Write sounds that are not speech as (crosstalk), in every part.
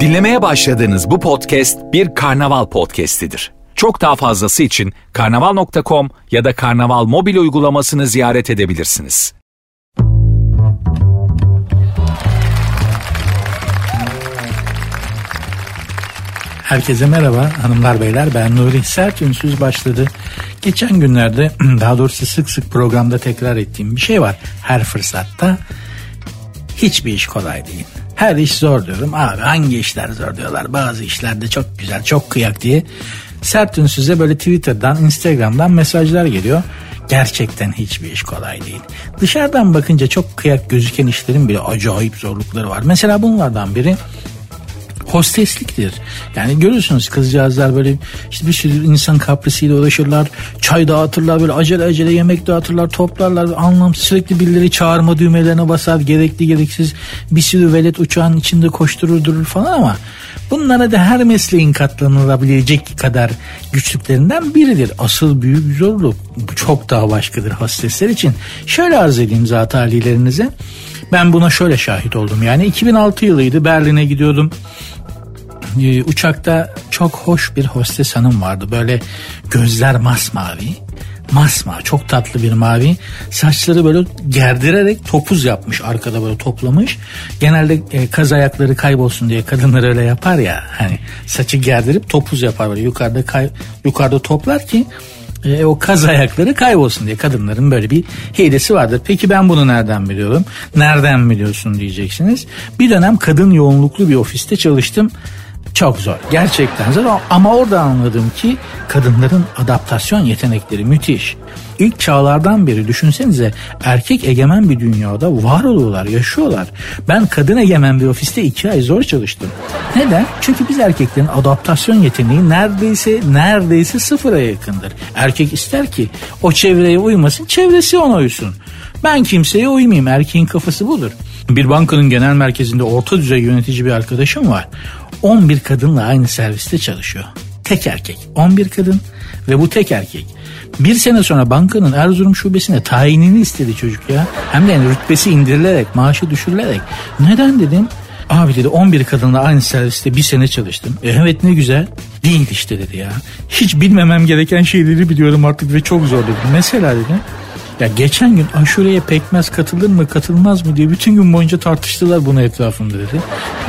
Dinlemeye başladığınız bu podcast bir karnaval podcastidir. Çok daha fazlası için karnaval.com ya da karnaval mobil uygulamasını ziyaret edebilirsiniz. Herkese merhaba hanımlar beyler ben Nuri Sert Ünsüz başladı. Geçen günlerde (clears throat) daha doğrusu sık sık programda tekrar ettiğim bir şey var her fırsatta. Hiçbir iş kolay değil. Her iş zor diyorum. Abi hangi işler zor diyorlar. Bazı işlerde çok güzel, çok kıyak diye. Sert Ünsüz'e böyle Twitter'dan, Instagram'dan mesajlar geliyor. Gerçekten hiçbir iş kolay değil. Dışarıdan bakınca çok kıyak gözüken işlerin bile acayip zorlukları var. Mesela bunlardan biri hostesliktir. Yani görüyorsunuz kızcağızlar böyle işte bir sürü insan kaprisiyle uğraşırlar. Çay dağıtırlar böyle acele acele yemek dağıtırlar toplarlar. Anlamsız sürekli birileri çağırma düğmelerine basar. Gerekli gereksiz bir sürü velet uçağın içinde koşturur durur falan ama bunlara da her mesleğin katlanılabilecek kadar güçlüklerinden biridir. Asıl büyük zorluk çok daha başkadır hostesler için. Şöyle arz edeyim zat halilerinize. Ben buna şöyle şahit oldum. Yani 2006 yılıydı Berlin'e gidiyordum e, uçakta çok hoş bir hostes hanım vardı. Böyle gözler masmavi. Masma çok tatlı bir mavi. Saçları böyle gerdirerek topuz yapmış arkada böyle toplamış. Genelde e, kaz ayakları kaybolsun diye kadınlar öyle yapar ya. Hani saçı gerdirip topuz yapar böyle yukarıda kay, yukarıda toplar ki e, o kaz ayakları kaybolsun diye kadınların böyle bir hilesi vardır. Peki ben bunu nereden biliyorum? Nereden biliyorsun diyeceksiniz. Bir dönem kadın yoğunluklu bir ofiste çalıştım. Çok zor. Gerçekten zor ama orada anladım ki kadınların adaptasyon yetenekleri müthiş. İlk çağlardan beri düşünsenize erkek egemen bir dünyada var oluyorlar, yaşıyorlar. Ben kadın egemen bir ofiste iki ay zor çalıştım. Neden? Çünkü biz erkeklerin adaptasyon yeteneği neredeyse neredeyse sıfıra yakındır. Erkek ister ki o çevreye uymasın, çevresi ona uysun. Ben kimseye uymayayım. Erkeğin kafası budur. Bir bankanın genel merkezinde orta düzey yönetici bir arkadaşım var. 11 kadınla aynı serviste çalışıyor. Tek erkek. 11 kadın ve bu tek erkek. Bir sene sonra bankanın Erzurum şubesine tayinini istedi çocuk ya. Hem de yani rütbesi indirilerek, maaşı düşürülerek. Neden dedim? Abi dedi 11 kadınla aynı serviste bir sene çalıştım. E, evet ne güzel. Değil işte dedi ya. Hiç bilmemem gereken şeyleri biliyorum artık ve çok zor dedi. Mesela dedi ya geçen gün aşureye pekmez katılır mı katılmaz mı diye bütün gün boyunca tartıştılar bunu etrafında dedi.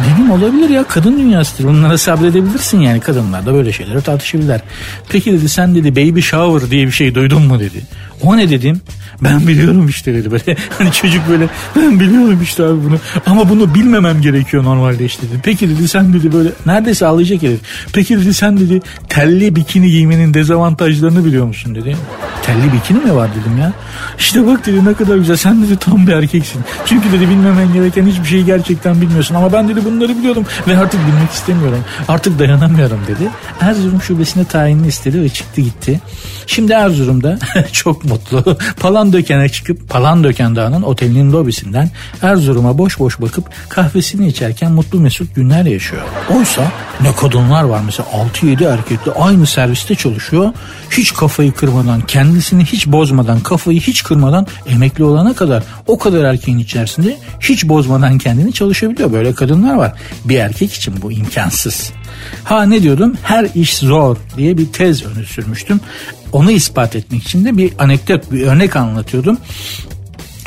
Dedim olabilir ya kadın dünyasıdır bunlara sabredebilirsin yani kadınlar da böyle şeyleri tartışabilirler. Peki dedi sen dedi baby shower diye bir şey duydun mu dedi. O ne dedim? Ben biliyorum işte dedi böyle. (laughs) Hani çocuk böyle ben biliyorum işte abi bunu. Ama bunu bilmemem gerekiyor normalde işte dedi. Peki dedi sen dedi böyle neredeyse ağlayacak herif. Peki dedi sen dedi telli bikini giymenin dezavantajlarını biliyor musun dedi. Telli bikini mi var dedim ya. İşte bak dedi ne kadar güzel sen dedi tam bir erkeksin. Çünkü dedi bilmemen gereken hiçbir şeyi gerçekten bilmiyorsun. Ama ben dedi bunları biliyordum ve artık bilmek istemiyorum. Artık dayanamıyorum dedi. Erzurum şubesine tayinini istedi ve çıktı gitti. Şimdi Erzurum'da (laughs) çok mutlu. Palandöken'e çıkıp Palandöken Dağı'nın otelinin lobisinden Erzurum'a boş boş bakıp kahvesini içerken mutlu mesut günler yaşıyor. Oysa ne kadınlar var mesela 6-7 erkekle aynı serviste çalışıyor. Hiç kafayı kırmadan, kendisini hiç bozmadan, kafayı hiç kırmadan emekli olana kadar o kadar erkeğin içerisinde hiç bozmadan kendini çalışabiliyor. Böyle kadınlar var. Bir erkek için bu imkansız. Ha ne diyordum? Her iş zor diye bir tez öne sürmüştüm. Onu ispat etmek için de bir anekdot, bir örnek anlatıyordum.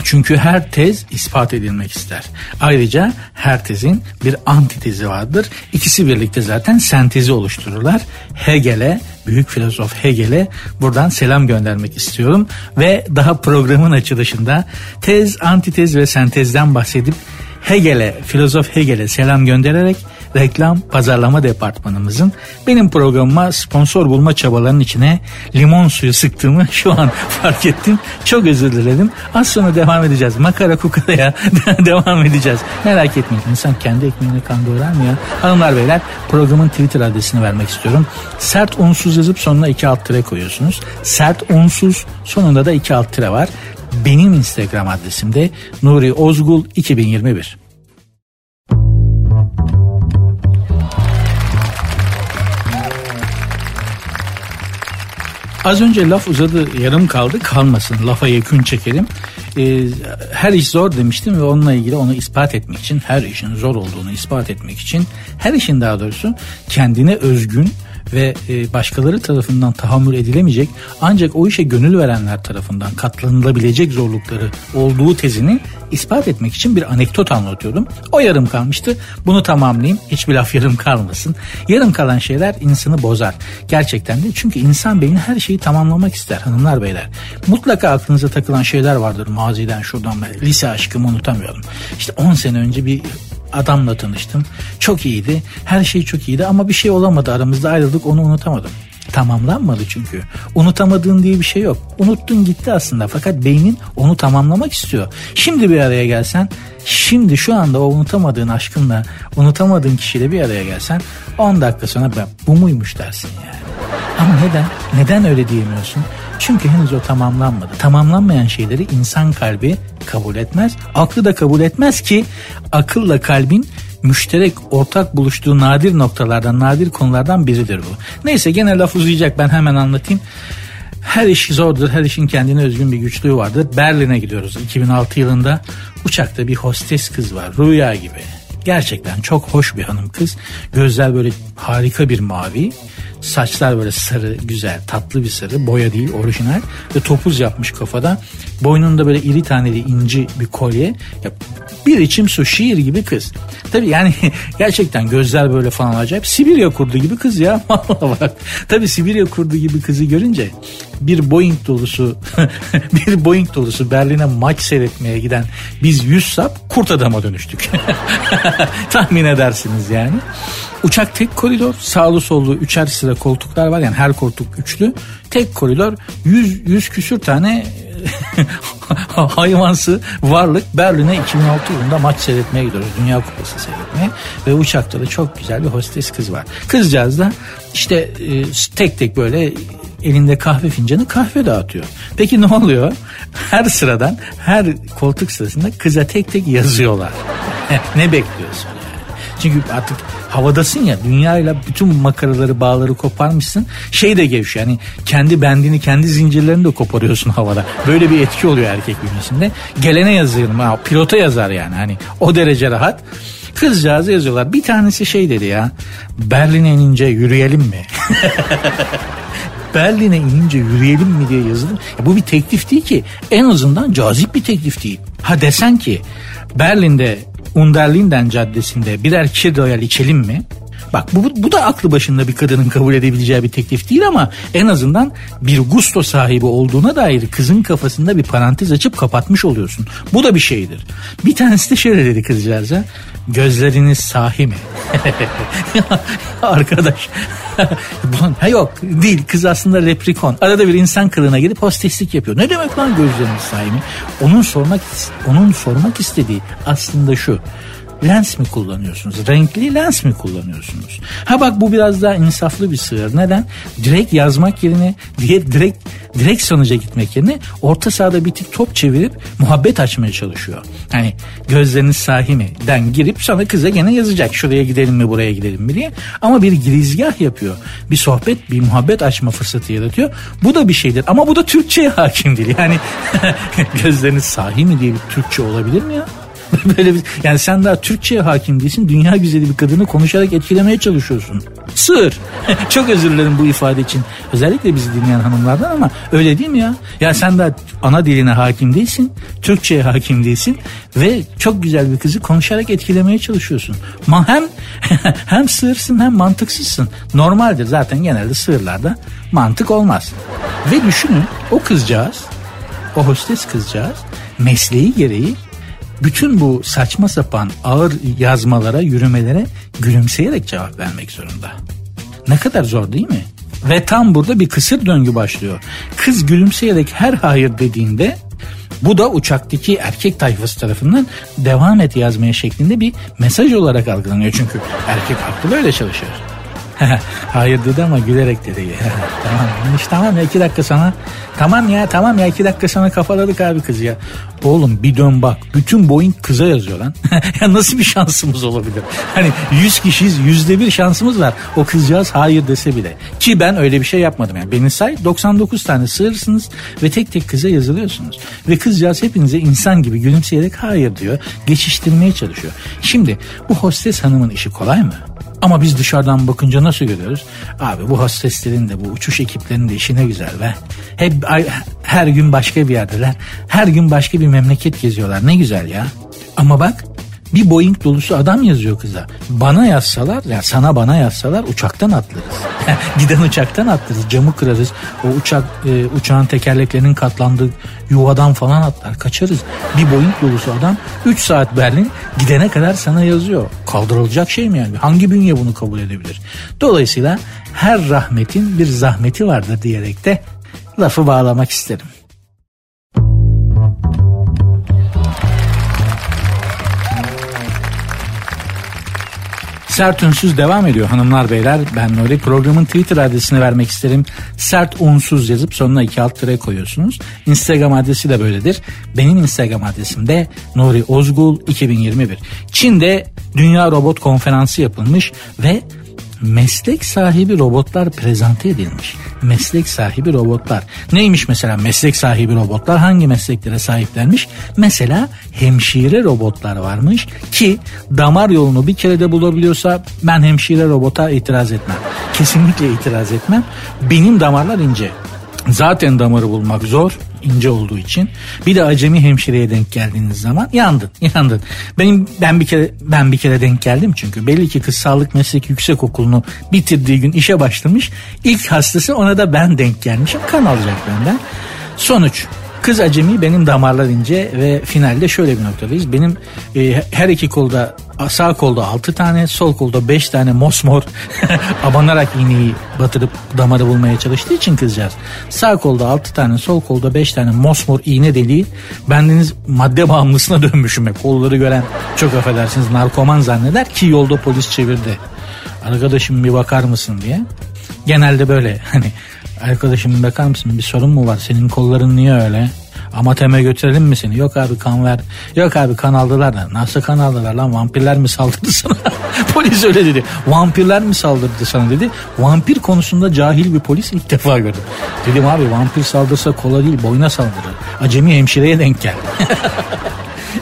Çünkü her tez ispat edilmek ister. Ayrıca her tezin bir antitezi vardır. İkisi birlikte zaten sentezi oluştururlar. Hegel'e, büyük filozof Hegel'e buradan selam göndermek istiyorum. Ve daha programın açılışında tez, antitez ve sentezden bahsedip Hegel'e, filozof Hegel'e selam göndererek reklam pazarlama departmanımızın benim programıma sponsor bulma çabalarının içine limon suyu sıktığımı (laughs) şu an fark ettim. Çok özür dilerim. Az sonra devam edeceğiz. Makara kukaraya (laughs) devam edeceğiz. Merak etmeyin. İnsan kendi ekmeğine kan doğrar mı ya? Hanımlar beyler programın Twitter adresini vermek istiyorum. Sert unsuz yazıp sonuna iki alt tire koyuyorsunuz. Sert unsuz sonunda da iki alt tire var. Benim Instagram adresim de Nuri Ozgul 2021. Az önce laf uzadı yarım kaldı kalmasın lafa yekün çekelim. Ee, her iş zor demiştim ve onunla ilgili onu ispat etmek için her işin zor olduğunu ispat etmek için her işin daha doğrusu kendine özgün ve e, başkaları tarafından tahammül edilemeyecek ancak o işe gönül verenler tarafından katlanılabilecek zorlukları olduğu tezini ispat etmek için bir anekdot anlatıyordum. O yarım kalmıştı. Bunu tamamlayayım. Hiçbir laf yarım kalmasın. Yarım kalan şeyler insanı bozar. Gerçekten de çünkü insan beyni her şeyi tamamlamak ister hanımlar beyler. Mutlaka aklınıza takılan şeyler vardır maziden şuradan ben lise aşkımı unutamıyorum. İşte 10 sene önce bir adamla tanıştım. Çok iyiydi. Her şey çok iyiydi ama bir şey olamadı aramızda ayrıldık onu unutamadım. Tamamlanmadı çünkü. Unutamadığın diye bir şey yok. Unuttun gitti aslında fakat beynin onu tamamlamak istiyor. Şimdi bir araya gelsen, şimdi şu anda o unutamadığın aşkınla, unutamadığın kişiyle bir araya gelsen 10 dakika sonra ben bu muymuş dersin yani. Ama neden? Neden öyle diyemiyorsun? Çünkü henüz o tamamlanmadı. Tamamlanmayan şeyleri insan kalbi kabul etmez. Aklı da kabul etmez ki akılla kalbin müşterek ortak buluştuğu nadir noktalardan, nadir konulardan biridir bu. Neyse gene laf uzayacak ben hemen anlatayım. Her iş zordur, her işin kendine özgün bir güçlüğü vardır. Berlin'e gidiyoruz 2006 yılında. Uçakta bir hostes kız var, rüya gibi. Gerçekten çok hoş bir hanım kız. Gözler böyle harika bir mavi. Saçlar böyle sarı, güzel, tatlı bir sarı. Boya değil, orijinal. Ve topuz yapmış kafada. Boynunda böyle iri taneli inci bir kolye. Ya, bir içim su, şiir gibi kız. Tabii yani (laughs) gerçekten gözler böyle falan acayip. Sibirya kurdu gibi kız ya. (laughs) Vallahi bak. Tabii Sibirya kurdu gibi kızı görünce bir Boeing dolusu (laughs) bir Boeing dolusu Berlin'e maç seyretmeye giden biz 100 sap kurt adama dönüştük. Tahmin edersiniz yani. Uçak tek koridor sağlı sollu üçer sıra koltuklar var yani her koltuk üçlü. Tek koridor 100, 100 küsür tane (laughs) hayvansı varlık Berlin'e 2006 yılında maç seyretmeye gidiyoruz. Dünya Kupası seyretmeye ve uçakta da çok güzel bir hostes kız var. Kızcağız da işte e, tek tek böyle elinde kahve fincanı kahve dağıtıyor. Peki ne oluyor? Her sıradan her koltuk sırasında kıza tek tek yazıyorlar. (laughs) ne bekliyorsun? Çünkü artık havadasın ya dünyayla bütün makaraları bağları koparmışsın. Şey de gevşiyor yani kendi bendini kendi zincirlerini de koparıyorsun havada. Böyle bir etki oluyor erkek bünyesinde. Gelene yazıyorum ha, pilota yazar yani hani o derece rahat. Kızcağızı yazıyorlar. Bir tanesi şey dedi ya Berlin'e inince yürüyelim mi? (laughs) Berlin'e inince yürüyelim mi diye yazılır. Ya bu bir teklif değil ki. En azından cazip bir teklif değil. Ha desen ki Berlin'de Underlinden Caddesi'nde birer kir royal içelim mi? Bak bu, bu da aklı başında bir kadının kabul edebileceği bir teklif değil ama en azından bir gusto sahibi olduğuna dair kızın kafasında bir parantez açıp kapatmış oluyorsun. Bu da bir şeydir. Bir tanesi de şöyle dedi kızcağıza. Gözleriniz sahi mi? (laughs) Arkadaş. (laughs) ha yok değil kız aslında leprikon. Arada bir insan kılığına gidip hosteslik yapıyor. Ne demek lan gözleriniz sahi mi? Onun sormak onun sormak istediği aslında şu lens mi kullanıyorsunuz? Renkli lens mi kullanıyorsunuz? Ha bak bu biraz daha insaflı bir sığır. Neden? Direkt yazmak yerine direkt direkt sonuca gitmek yerine orta sahada bir tık top çevirip muhabbet açmaya çalışıyor. Hani gözleriniz sahi mi? Den girip sonra kıza gene yazacak. Şuraya gidelim mi buraya gidelim mi diye. Ama bir girizgah yapıyor. Bir sohbet bir muhabbet açma fırsatı yaratıyor. Bu da bir şeydir. Ama bu da Türkçe'ye hakim değil. Yani (laughs) gözleriniz sahi mi diye bir Türkçe olabilir mi ya? (laughs) Böyle bir, yani sen daha Türkçe'ye hakim değilsin. Dünya güzeli bir kadını konuşarak etkilemeye çalışıyorsun. Sığır. (laughs) Çok özür dilerim bu ifade için. Özellikle bizi dinleyen hanımlardan ama öyle değil mi ya? Ya sen daha ana diline hakim değilsin. Türkçe'ye hakim değilsin. Ve çok güzel bir kızı konuşarak etkilemeye çalışıyorsun. Ma hem (laughs) hem sığırsın hem mantıksızsın. Normaldir zaten genelde sığırlarda mantık olmaz. Ve düşünün o kızcağız, o hostes kızcağız mesleği gereği bütün bu saçma sapan ağır yazmalara, yürümelere gülümseyerek cevap vermek zorunda. Ne kadar zor değil mi? Ve tam burada bir kısır döngü başlıyor. Kız gülümseyerek her hayır dediğinde bu da uçaktaki erkek tayfası tarafından devam et yazmaya şeklinde bir mesaj olarak algılanıyor. Çünkü erkek aklı böyle çalışır. (laughs) Hayır dedi ama gülerek dedi. (laughs) tamam işte tamam ya iki dakika sana. Tamam ya tamam ya iki dakika sana kafaladık abi kız ya. Oğlum bir dön bak. Bütün Boeing kıza yazıyor lan. (laughs) ya nasıl bir şansımız olabilir? Hani 100 kişiyiz yüzde bir şansımız var. O kızcağız hayır dese bile. Ki ben öyle bir şey yapmadım yani. Beni say 99 tane sığırsınız ve tek tek kıza yazılıyorsunuz. Ve kızcağız hepinize insan gibi gülümseyerek hayır diyor. Geçiştirmeye çalışıyor. Şimdi bu hostes hanımın işi kolay mı? Ama biz dışarıdan bakınca nasıl görüyoruz? Abi bu hosteslerin de bu uçuş ekiplerinin de işi ne güzel be. Hep her gün başka bir yerdeler. Her gün başka bir memleket geziyorlar. Ne güzel ya. Ama bak bir Boeing dolusu adam yazıyor kıza. Bana yazsalar ya sana bana yazsalar uçaktan atlarız. (laughs) Giden uçaktan atlarız. Camı kırarız. O uçak e, uçağın tekerleklerinin katlandığı yuvadan falan atlar. Kaçarız. Bir Boeing dolusu adam 3 saat Berlin gidene kadar sana yazıyor. Kaldırılacak şey mi yani? Hangi bünye bunu kabul edebilir? Dolayısıyla her rahmetin bir zahmeti vardır diyerek de lafı bağlamak isterim. Sert Unsuz devam ediyor hanımlar beyler. Ben Nuri. Programın Twitter adresini vermek isterim. Sert Unsuz yazıp sonuna iki alt tere koyuyorsunuz. Instagram adresi de böyledir. Benim Instagram adresim de Nuri Ozgul 2021. Çin'de Dünya Robot Konferansı yapılmış ve meslek sahibi robotlar prezente edilmiş. Meslek sahibi robotlar. Neymiş mesela meslek sahibi robotlar? Hangi mesleklere sahiplenmiş? Mesela hemşire robotlar varmış ki damar yolunu bir kerede bulabiliyorsa ben hemşire robota itiraz etmem. Kesinlikle itiraz etmem. Benim damarlar ince. Zaten damarı bulmak zor ince olduğu için. Bir de acemi hemşireye denk geldiğiniz zaman yandın, (laughs) yandın. Benim ben bir kere ben bir kere denk geldim çünkü belli ki kız sağlık meslek yüksek okulunu bitirdiği gün işe başlamış. İlk hastası ona da ben denk gelmişim. Kan alacak benden. Sonuç Kız acemi benim damarlar ince ve finalde şöyle bir noktadayız. Benim e, her iki kolda sağ kolda 6 tane sol kolda 5 tane mosmor (laughs) abanarak iğneyi batırıp damarı bulmaya çalıştığı için kızcağız. Sağ kolda 6 tane sol kolda 5 tane mosmor iğne deliği bendeniz madde bağımlısına (laughs) dönmüşüm. Hep. Kolları gören çok affedersiniz narkoman zanneder ki yolda polis çevirdi. Arkadaşım bir bakar mısın diye. Genelde böyle hani Arkadaşım bakar mısın bir sorun mu var? Senin kolların niye öyle? Amateme götürelim mi seni? Yok abi kan ver. Yok abi kan aldılar da. Nasıl kan aldılar lan? Vampirler mi saldırdı sana? (laughs) polis öyle dedi. Vampirler mi saldırdı sana dedi. Vampir konusunda cahil bir polis ilk defa gördüm. Dedim abi vampir saldırsa kola değil boyuna saldırır. Acemi hemşireye denk gel. (laughs)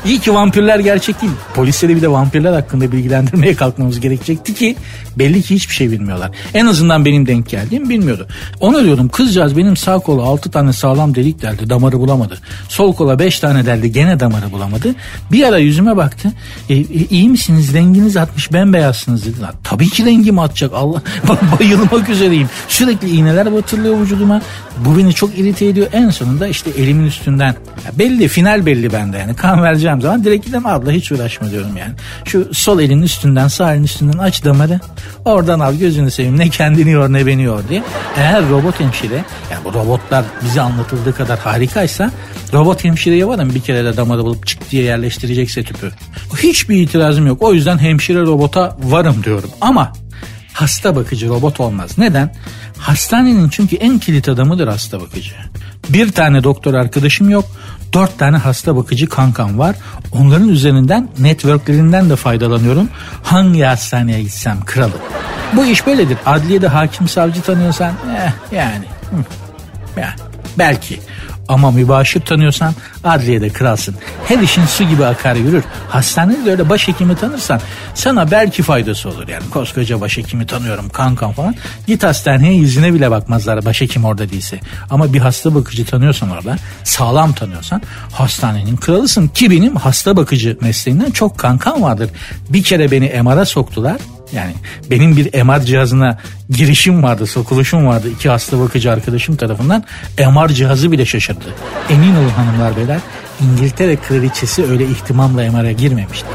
İyi ki vampirler gerçek değil. Polisleri bir de vampirler hakkında bilgilendirmeye kalkmamız gerekecekti ki belli ki hiçbir şey bilmiyorlar. En azından benim denk geldiğim bilmiyordu. Onu diyordum kızcağız benim sağ kola 6 tane sağlam delik deldi damarı bulamadı. Sol kola 5 tane deldi gene damarı bulamadı. Bir ara yüzüme baktı. E, e, iyi misiniz renginiz atmış bembeyazsınız dedi. Tabii ki rengim atacak Allah (laughs) bayılmak üzereyim. Sürekli iğneler batırılıyor vücuduma. Bu beni çok irite ediyor. En sonunda işte elimin üstünden belli final belli bende yani kan vereceğim zaman direkt gidem abla hiç uğraşma diyorum yani. Şu sol elin üstünden sağ elin üstünden aç damarı oradan al gözünü seveyim ne kendini yor ne beni yor diye. Eğer robot hemşire yani bu robotlar bize anlatıldığı kadar harikaysa robot hemşireye varım bir kere de damarı bulup çık diye yerleştirecekse tüpü. Hiçbir itirazım yok. O yüzden hemşire robota varım diyorum. Ama hasta bakıcı robot olmaz. Neden? Hastanenin çünkü en kilit adamıdır hasta bakıcı. Bir tane doktor arkadaşım yok. Dört tane hasta bakıcı kankam var. Onların üzerinden networklerinden de faydalanıyorum. Hangi hastaneye gitsem kralım. Bu iş böyledir. Adliyede hakim savcı tanıyorsan eh, yani. yani belki. Ama mübaşir tanıyorsan adliyede kralsın. Her işin su gibi akar yürür. Hastanede de öyle başhekimi tanırsan sana belki faydası olur. Yani koskoca başhekimi tanıyorum kankam falan. Git hastaneye yüzüne bile bakmazlar başhekim orada değilse. Ama bir hasta bakıcı tanıyorsan orada sağlam tanıyorsan hastanenin kralısın. Ki benim hasta bakıcı mesleğinden çok kankam vardır. Bir kere beni MR'a soktular. Yani benim bir MR cihazına girişim vardı, sokuluşum vardı iki hasta bakıcı arkadaşım tarafından. MR cihazı bile şaşırdı. Emin olun hanımlar beyler İngiltere kraliçesi öyle ihtimamla MR'a girmemişti.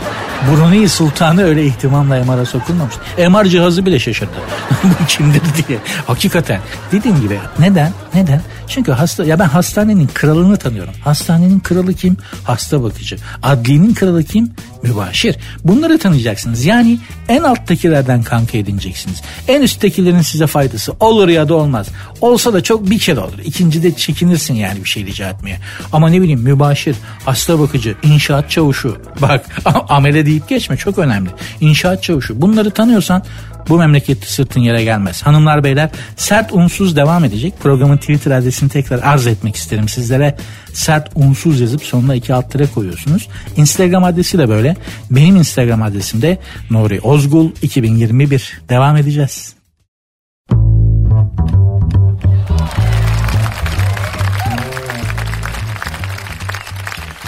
Brunei Sultanı öyle ihtimamla MR'a sokulmamış. MR cihazı bile şaşırdı. (laughs) Bu kimdir diye. Hakikaten. Dediğim gibi neden? Neden? Çünkü hasta ya ben hastanenin kralını tanıyorum. Hastanenin kralı kim? Hasta bakıcı. Adliyenin kralı kim? Mübaşir. Bunları tanıyacaksınız. Yani en alttakilerden kanka edineceksiniz. En üsttekilerin size faydası olur ya da olmaz. Olsa da çok bir kere olur. İkincide çekinirsin yani bir şey rica etmeye. Ama ne bileyim mübaşir, hasta bakıcı, inşaat çavuşu. Bak (laughs) amele deyip geçme çok önemli. İnşaat çavuşu. Bunları tanıyorsan bu memlekette sırtın yere gelmez. Hanımlar beyler sert unsuz devam edecek. Programın Twitter adresini tekrar arz etmek isterim sizlere. Sert unsuz yazıp sonuna iki alt tere koyuyorsunuz. Instagram adresi de böyle. Benim Instagram adresim de Nuri Ozgul 2021. Devam edeceğiz.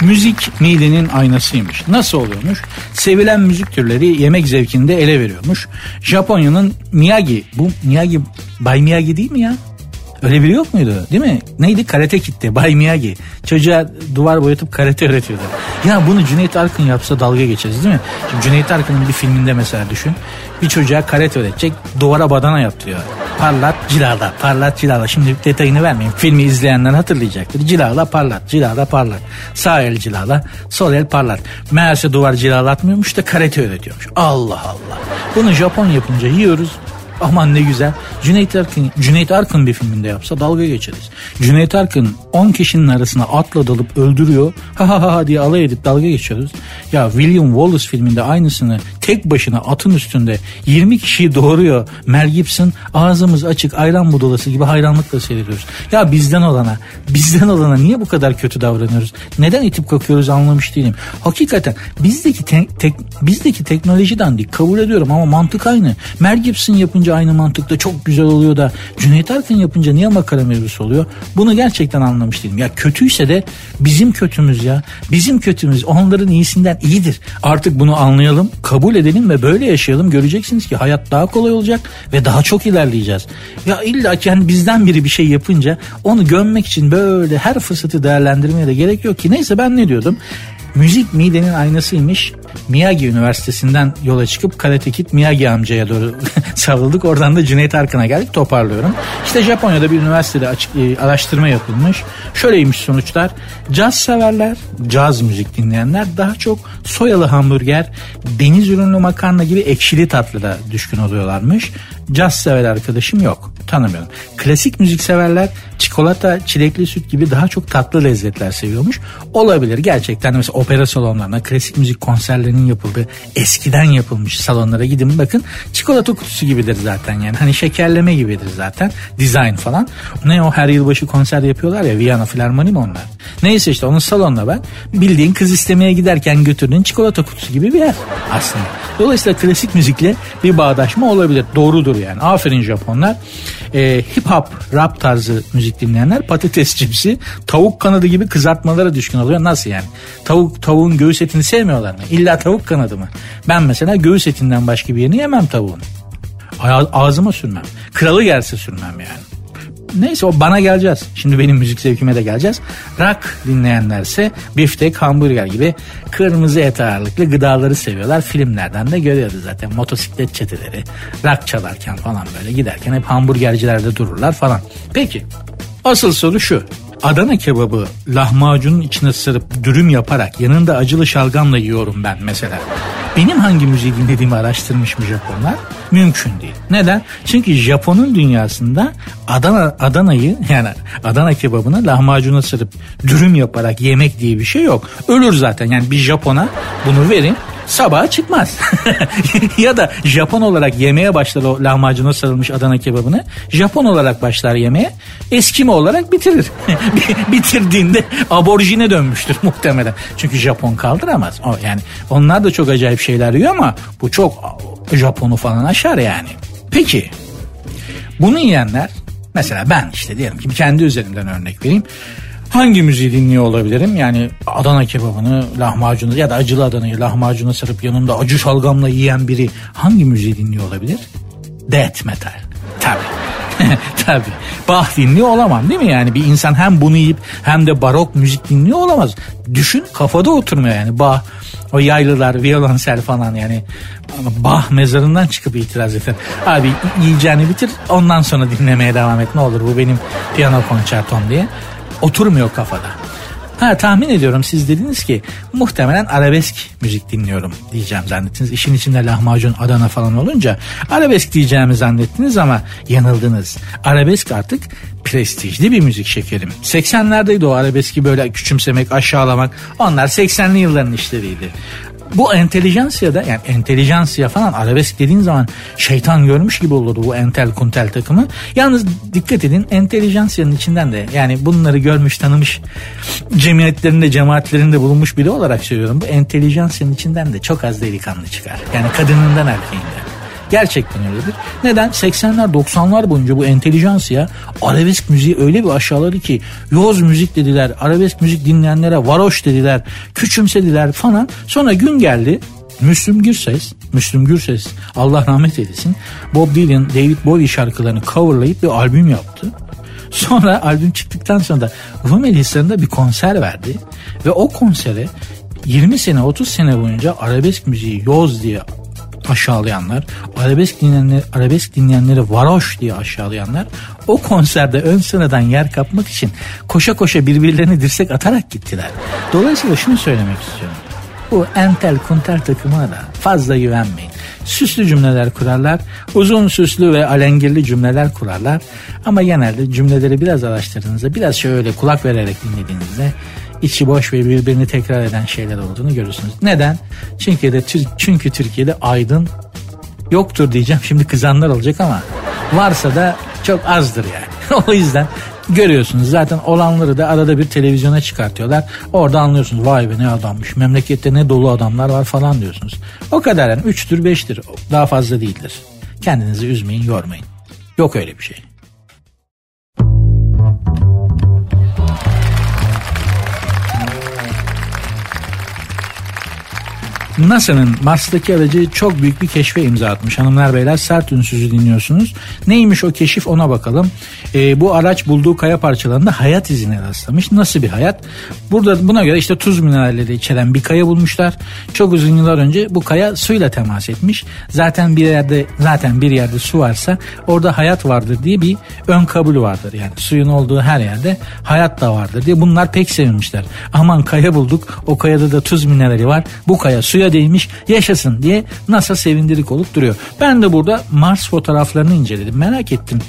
Müzik midenin aynasıymış. Nasıl oluyormuş? Sevilen müzik türleri yemek zevkinde ele veriyormuş. Japonya'nın Miyagi, bu Miyagi, Bay Miyagi değil mi ya? Öyle biri yok muydu? Değil mi? Neydi? Karate Kid'ti. Bay Miyagi. Çocuğa duvar boyatıp karate öğretiyordu. Ya bunu Cüneyt Arkın yapsa dalga geçeriz değil mi? Şimdi Cüneyt Arkın'ın bir filminde mesela düşün. Bir çocuğa karate öğretecek. Duvara badana yaptırıyor. Parlat cilala, parlat cilala. Şimdi detayını vermeyeyim. Filmi izleyenler hatırlayacaktır. Cilala, parlat, cilala, parlat. Sağ el cilala, sol el parlat. Meğerse duvar cilalatmıyormuş da karate öğretiyormuş. Allah Allah. Bunu Japon yapınca yiyoruz. Aman ne güzel. Cüneyt Arkın, Cüneyt Arkın bir filminde yapsa dalga geçeriz. Cüneyt Arkın 10 kişinin arasına atla dalıp öldürüyor. Ha ha ha diye alay edip dalga geçiyoruz. Ya William Wallace filminde aynısını tek başına atın üstünde 20 kişiyi doğuruyor. Mel Gibson ağzımız açık ayran budulası gibi hayranlıkla seyrediyoruz. Ya bizden olana, bizden olana niye bu kadar kötü davranıyoruz? Neden itip kakıyoruz anlamış değilim. Hakikaten bizdeki te- tek, bizdeki teknoloji dandik kabul ediyorum ama mantık aynı. Mel Gibson yapınca aynı mantıkta çok güzel oluyor da Cüneyt Arkın yapınca niye makara mevzusu oluyor? Bunu gerçekten anlamış değilim. Ya kötüyse de bizim kötümüz ya. Bizim kötümüz onların iyisinden iyidir. Artık bunu anlayalım, kabul edelim ve böyle yaşayalım. Göreceksiniz ki hayat daha kolay olacak ve daha çok ilerleyeceğiz. Ya illa ki yani bizden biri bir şey yapınca onu gömmek için böyle her fırsatı değerlendirmeye de gerek yok ki. Neyse ben ne diyordum? Müzik midenin aynasıymış. Miyagi Üniversitesi'nden yola çıkıp Karate Kid Miyagi amcaya doğru (laughs) savruldık. Oradan da Cüneyt Arkın'a geldik toparlıyorum. İşte Japonya'da bir üniversitede açık, e, araştırma yapılmış. Şöyleymiş sonuçlar. Caz severler, caz müzik dinleyenler daha çok soyalı hamburger, deniz ürünlü makarna gibi ekşili tatlıda düşkün oluyorlarmış. Caz sever arkadaşım yok. Tanımıyorum. Klasik müzik severler çikolata, çilekli süt gibi daha çok tatlı lezzetler seviyormuş. Olabilir gerçekten mesela opera salonlarına, klasik müzik konserlerinin yapıldığı eskiden yapılmış salonlara gidin bakın. Çikolata kutusu gibidir zaten yani. Hani şekerleme gibidir zaten. Dizayn falan. Ne o her yılbaşı konser yapıyorlar ya Viyana Filarmoni mi onlar? Neyse işte onun salonuna ben bildiğin kız istemeye giderken götürdüğün çikolata kutusu gibi bir yer aslında. Dolayısıyla klasik müzikle bir bağdaşma olabilir. Doğrudur yani. Aferin Japonlar. Ee, hip hop, rap tarzı müzik dinleyenler patates cipsi, tavuk kanadı gibi kızartmalara düşkün oluyor. Nasıl yani? Tavuk tavuğun göğüs etini sevmiyorlar mı? İlla tavuk kanadı mı? Ben mesela göğüs etinden başka bir yerini yemem tavuğun. Ağzıma sürmem. Kralı gelse sürmem yani. Neyse o bana geleceğiz. Şimdi benim müzik zevkime de geleceğiz. Rock dinleyenlerse biftek, hamburger gibi kırmızı et ağırlıklı gıdaları seviyorlar. Filmlerden de görüyoruz zaten. Motosiklet çeteleri, rock çalarken falan böyle giderken hep hamburgercilerde dururlar falan. Peki asıl soru şu. Adana kebabı lahmacunun içine sırıp dürüm yaparak yanında acılı şalgamla yiyorum ben mesela. Benim hangi müziği dinlediğimi araştırmış mı Japonlar? Mümkün değil. Neden? Çünkü Japon'un dünyasında Adana Adana'yı yani Adana kebabını lahmacuna sırıp dürüm yaparak yemek diye bir şey yok. Ölür zaten yani bir Japon'a bunu verin sabaha çıkmaz. (laughs) ya da Japon olarak yemeye başlar o lahmacuna sarılmış Adana kebabını. Japon olarak başlar yemeye. Eskimi olarak bitirir. (laughs) Bitirdiğinde aborjine dönmüştür (laughs) muhtemelen. Çünkü Japon kaldıramaz. O yani onlar da çok acayip şeyler yiyor ama bu çok Japon'u falan aşar yani. Peki bunu yiyenler mesela ben işte diyelim ki kendi üzerimden örnek vereyim hangi müziği dinliyor olabilirim? Yani Adana kebabını, lahmacunu ya da acılı Adana'yı lahmacuna sarıp yanında acı şalgamla yiyen biri hangi müziği dinliyor olabilir? Death metal. Tabii. (laughs) Tabii. Bach dinliyor olamam değil mi yani? Bir insan hem bunu yiyip hem de barok müzik dinliyor olamaz. Düşün kafada oturmuyor yani. Bach, o yaylılar, violonsel falan yani. Bah mezarından çıkıp itiraz eder. Abi yiyeceğini bitir ondan sonra dinlemeye devam et ne olur bu benim piyano konçertom diye oturmuyor kafada. Ha tahmin ediyorum siz dediniz ki muhtemelen arabesk müzik dinliyorum diyeceğim zannettiniz. İşin içinde lahmacun, Adana falan olunca arabesk diyeceğimi zannettiniz ama yanıldınız. Arabesk artık prestijli bir müzik şekerim. 80'lerdeydi o arabeski böyle küçümsemek, aşağılamak. Onlar 80'li yılların işleriydi. Bu entelijansiyada yani entelijansiya falan arabesk dediğin zaman şeytan görmüş gibi olurdu bu entel kuntel takımı. Yalnız dikkat edin entelijansiyanın içinden de yani bunları görmüş tanımış cemiyetlerinde cemaatlerinde bulunmuş biri olarak söylüyorum. Bu entelijansiyanın içinden de çok az delikanlı çıkar. Yani kadınından erkeğinden. Gerçekten öyledir. Neden? 80'ler 90'lar boyunca bu entelijansiya arabesk müziği öyle bir aşağıladı ki yoz müzik dediler, arabesk müzik dinleyenlere varoş dediler, küçümsediler falan. Sonra gün geldi Müslüm Gürses, Müslüm Gürses Allah rahmet eylesin Bob Dylan, David Bowie şarkılarını coverlayıp bir albüm yaptı. Sonra albüm çıktıktan sonra da Rumeli Hisarı'nda bir konser verdi ve o konsere 20 sene 30 sene boyunca arabesk müziği yoz diye aşağılayanlar, arabesk dinleyenleri, arabesk dinleyenleri varoş diye aşağılayanlar o konserde ön sıradan yer kapmak için koşa koşa birbirlerini dirsek atarak gittiler. Dolayısıyla şunu söylemek istiyorum. Bu entel kuntel takımına da fazla güvenmeyin. Süslü cümleler kurarlar, uzun süslü ve alengirli cümleler kurarlar. Ama genelde cümleleri biraz araştırdığınızda, biraz şöyle kulak vererek dinlediğinizde içi boş ve birbirini tekrar eden şeyler olduğunu görürsünüz. Neden? Çünkü de çünkü Türkiye'de aydın yoktur diyeceğim. Şimdi kızanlar olacak ama varsa da çok azdır yani. (laughs) o yüzden görüyorsunuz zaten olanları da arada bir televizyona çıkartıyorlar. Orada anlıyorsunuz vay be ne adammış memlekette ne dolu adamlar var falan diyorsunuz. O kadar yani 3'tür 5'tir daha fazla değildir. Kendinizi üzmeyin yormayın. Yok öyle bir şey. NASA'nın Mars'taki aracı çok büyük bir keşfe imza atmış. Hanımlar beyler sert ünsüzü dinliyorsunuz. Neymiş o keşif ona bakalım. Ee, bu araç bulduğu kaya parçalarında hayat izine rastlamış. Nasıl bir hayat? Burada buna göre işte tuz mineralleri içeren bir kaya bulmuşlar. Çok uzun yıllar önce bu kaya suyla temas etmiş. Zaten bir yerde zaten bir yerde su varsa orada hayat vardır diye bir ön kabul vardır. Yani suyun olduğu her yerde hayat da vardır diye bunlar pek sevinmişler. Aman kaya bulduk. O kayada da tuz minerali var. Bu kaya suya suya değmiş yaşasın diye NASA sevindirik olup duruyor. Ben de burada Mars fotoğraflarını inceledim merak ettim.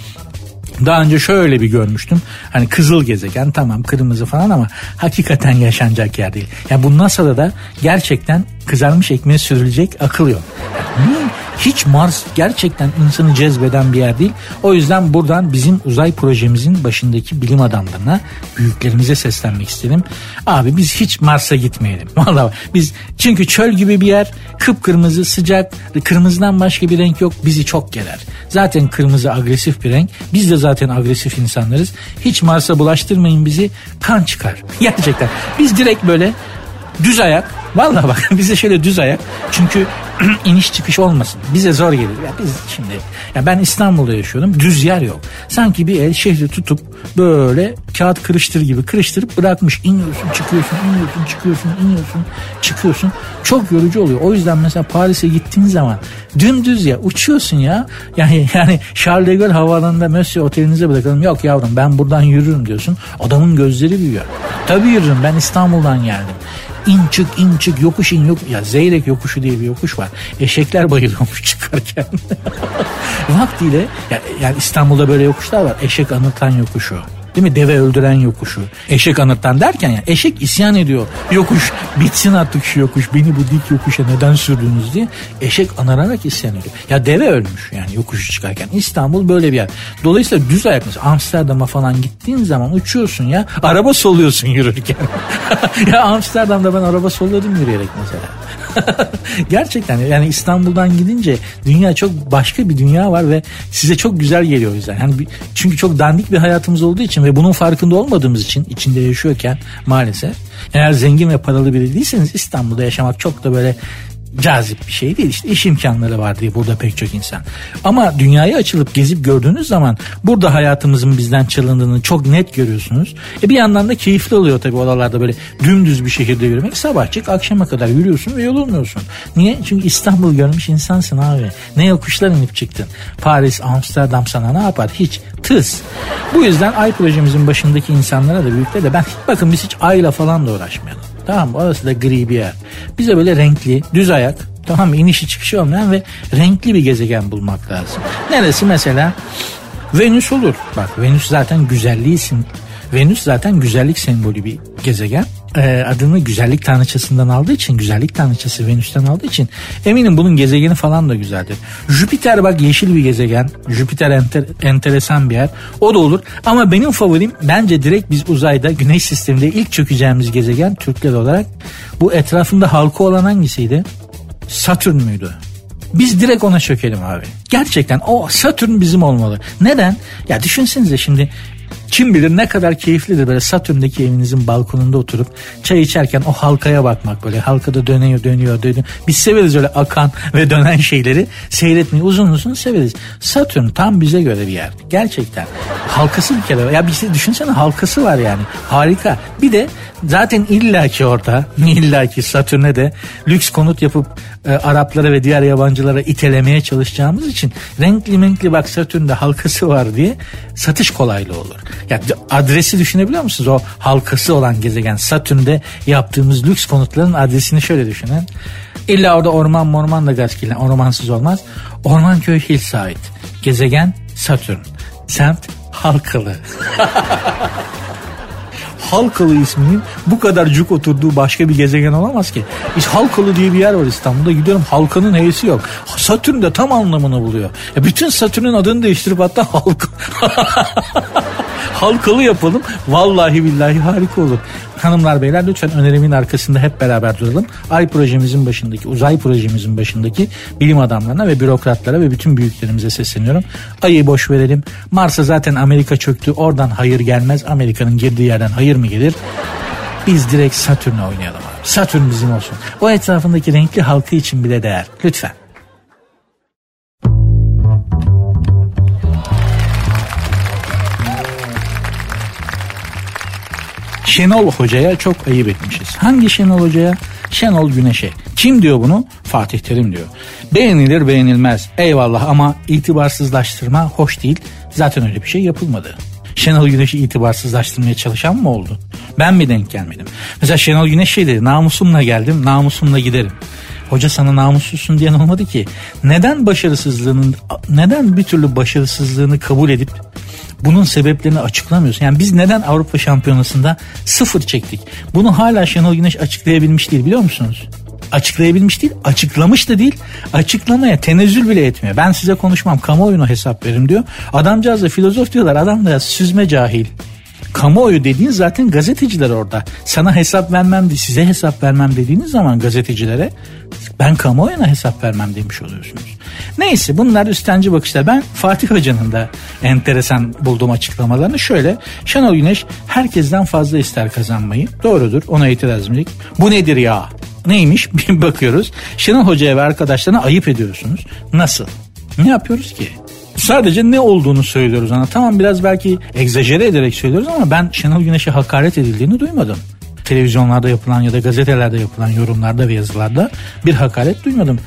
Daha önce şöyle bir görmüştüm. Hani kızıl gezegen tamam kırmızı falan ama hakikaten yaşanacak yer değil. Yani bu NASA'da da gerçekten kızarmış ekmeğe sürülecek akıl yok. Yani hiç Mars gerçekten insanı cezbeden bir yer değil. O yüzden buradan bizim uzay projemizin başındaki bilim adamlarına, büyüklerimize seslenmek istedim. Abi biz hiç Mars'a gitmeyelim. (laughs) Vallahi biz çünkü çöl gibi bir yer, kıpkırmızı, sıcak, kırmızıdan başka bir renk yok. Bizi çok geler. Zaten kırmızı agresif bir renk. Biz de zaten agresif insanlarız. Hiç Mars'a bulaştırmayın bizi. Kan çıkar. (laughs) Gerçekten. Biz direkt böyle düz ayak. Vallahi bak (laughs) bize şöyle düz ayak. Çünkü (clears throat) iniş çıkış olmasın. Bize zor gelir. Ya biz şimdi ya ben İstanbul'da yaşıyorum. Düz yer yok. Sanki bir el şehri tutup böyle kağıt kırıştır gibi kırıştırıp bırakmış. İniyorsun, çıkıyorsun, iniyorsun, çıkıyorsun, iniyorsun, çıkıyorsun. Çok yorucu oluyor. O yüzden mesela Paris'e gittiğin zaman dümdüz ya uçuyorsun ya. Yani (laughs) yani Charles de Gaulle havaalanında Monsieur otelinize bırakalım. Yok yavrum ben buradan yürürüm diyorsun. Adamın gözleri büyüyor. Tabii yürürüm ben İstanbul'dan geldim in çık in çık yokuş in yok ya Zeyrek yokuşu diye bir yokuş var. Eşekler bayılıyormuş (laughs) çıkarken. (laughs) Vaktiyle yani, İstanbul'da böyle yokuşlar var. Eşek anıtan yokuşu. Değil mi? Deve öldüren yokuşu. Eşek anıttan derken yani eşek isyan ediyor. Yokuş bitsin artık şu yokuş. Beni bu dik yokuşa neden sürdünüz diye. Eşek anararak isyan ediyor. Ya deve ölmüş yani yokuşu çıkarken. İstanbul böyle bir yer. Dolayısıyla düz ayak mesela Amsterdam'a falan gittiğin zaman uçuyorsun ya. Araba soluyorsun yürürken. (laughs) ya Amsterdam'da ben araba solladım yürüyerek mesela. (laughs) Gerçekten yani İstanbul'dan gidince dünya çok başka bir dünya var ve size çok güzel geliyor o yüzden. Yani çünkü çok dandik bir hayatımız olduğu için ve bunun farkında olmadığımız için içinde yaşıyorken maalesef eğer zengin ve paralı biri değilseniz İstanbul'da yaşamak çok da böyle cazip bir şey değil. İşte iş imkanları var diye burada pek çok insan. Ama dünyaya açılıp gezip gördüğünüz zaman burada hayatımızın bizden çalındığını çok net görüyorsunuz. E bir yandan da keyifli oluyor tabii oralarda böyle dümdüz bir şehirde yürümek. Sabah çık akşama kadar yürüyorsun ve yorulmuyorsun. Niye? Çünkü İstanbul görmüş insansın abi. Ne yokuşlar inip çıktın. Paris, Amsterdam sana ne yapar? Hiç. Tıs. Bu yüzden ay projemizin başındaki insanlara da büyükler de ben bakın biz hiç ayla falan da uğraşmayalım. Tamam mı? Orası da gri bir yer. Bize böyle renkli, düz ayak, tamam mı? İnişi çıkışı olmayan ve renkli bir gezegen bulmak lazım. Neresi mesela? Venüs olur. Bak Venüs zaten güzelliği Venüs zaten güzellik sembolü bir gezegen. Ee, adını güzellik tanrıçasından aldığı için, güzellik tanrıçası Venüs'ten aldığı için eminim bunun gezegeni falan da güzeldir. Jüpiter bak yeşil bir gezegen. Jüpiter enter, enteresan bir yer. O da olur. Ama benim favorim bence direkt biz uzayda güneş sisteminde ilk çökeceğimiz gezegen Türkler olarak bu etrafında halka olan hangisiydi? Satürn müydü? Biz direkt ona çökelim abi. Gerçekten o Satürn bizim olmalı. Neden? Ya düşünsenize şimdi kim bilir ne kadar keyiflidir böyle Satürn'deki evinizin balkonunda oturup çay içerken o halkaya bakmak böyle halkada dönüyor dönüyor dönüyor. Biz severiz öyle akan ve dönen şeyleri seyretmeyi uzun uzun severiz. Satürn tam bize göre bir yer. Gerçekten. Halkası bir kere. Ya bir şey düşünsene halkası var yani. Harika. Bir de zaten illaki orada (laughs) illaki Satürn'e de lüks konut yapıp e, Araplara ve diğer yabancılara itelemeye çalışacağımız için renkli renkli bak Satürn'de halkası var diye satış kolaylığı olur. Ya adresi düşünebiliyor musunuz? O halkası olan gezegen Satürn'de yaptığımız lüks konutların adresini şöyle düşünün. İlla orada orman morman da gaskilen ormansız olmaz. Ormanköy Hillside. Gezegen Satürn. Semt Halkalı. (laughs) Halkalı isminin bu kadar cuk oturduğu başka bir gezegen olamaz ki. İşte Halkalı diye bir yer var İstanbul'da. Gidiyorum halkanın heyesi yok. Satürn de tam anlamını buluyor. Ya bütün Satürn'ün adını değiştirip hatta halk (laughs) halkalı yapalım. Vallahi billahi harika olur. Hanımlar beyler lütfen önerimin arkasında hep beraber duralım. Ay projemizin başındaki, uzay projemizin başındaki bilim adamlarına ve bürokratlara ve bütün büyüklerimize sesleniyorum. Ayı boş verelim. Mars'a zaten Amerika çöktü. Oradan hayır gelmez. Amerika'nın girdiği yerden hayır mı gelir? Biz direkt Satürn'e oynayalım abi. Satürn bizim olsun. O etrafındaki renkli halkı için bile değer. Lütfen. Şenol Hoca'ya çok ayıp etmişiz. Hangi Şenol Hoca'ya? Şenol Güneş'e. Kim diyor bunu? Fatih Terim diyor. Beğenilir beğenilmez. Eyvallah ama itibarsızlaştırma hoş değil. Zaten öyle bir şey yapılmadı. Şenol Güneş'i itibarsızlaştırmaya çalışan mı oldu? Ben mi denk gelmedim? Mesela Şenol Güneş şey dedi namusumla geldim namusumla giderim. Hoca sana namussuzsun diyen olmadı ki. Neden başarısızlığının neden bir türlü başarısızlığını kabul edip bunun sebeplerini açıklamıyorsun. Yani biz neden Avrupa Şampiyonası'nda sıfır çektik? Bunu hala Şenol Güneş açıklayabilmiş değil biliyor musunuz? açıklayabilmiş değil, açıklamış da değil, açıklamaya tenezzül bile etmiyor. Ben size konuşmam, kamuoyuna hesap verim diyor. Adamcağız da filozof diyorlar, adam da süzme cahil. Kamuoyu dediğin zaten gazeteciler orada. Sana hesap vermem, size hesap vermem dediğiniz zaman gazetecilere ben kamuoyuna hesap vermem demiş oluyorsunuz. Neyse bunlar üstenci bakışlar. Ben Fatih Hoca'nın da enteresan bulduğum açıklamalarını şöyle. Şenol Güneş herkesten fazla ister kazanmayı. Doğrudur ona itiraz etmedik. Bu nedir ya? Neymiş? (laughs) Bir bakıyoruz. Şenol Hoca'ya ve arkadaşlarına ayıp ediyorsunuz. Nasıl? Ne yapıyoruz ki? Sadece ne olduğunu söylüyoruz ona. Tamam biraz belki egzajere ederek söylüyoruz ama ben Şenol Güneş'e hakaret edildiğini duymadım televizyonlarda yapılan ya da gazetelerde yapılan yorumlarda ve yazılarda bir hakaret duymadım.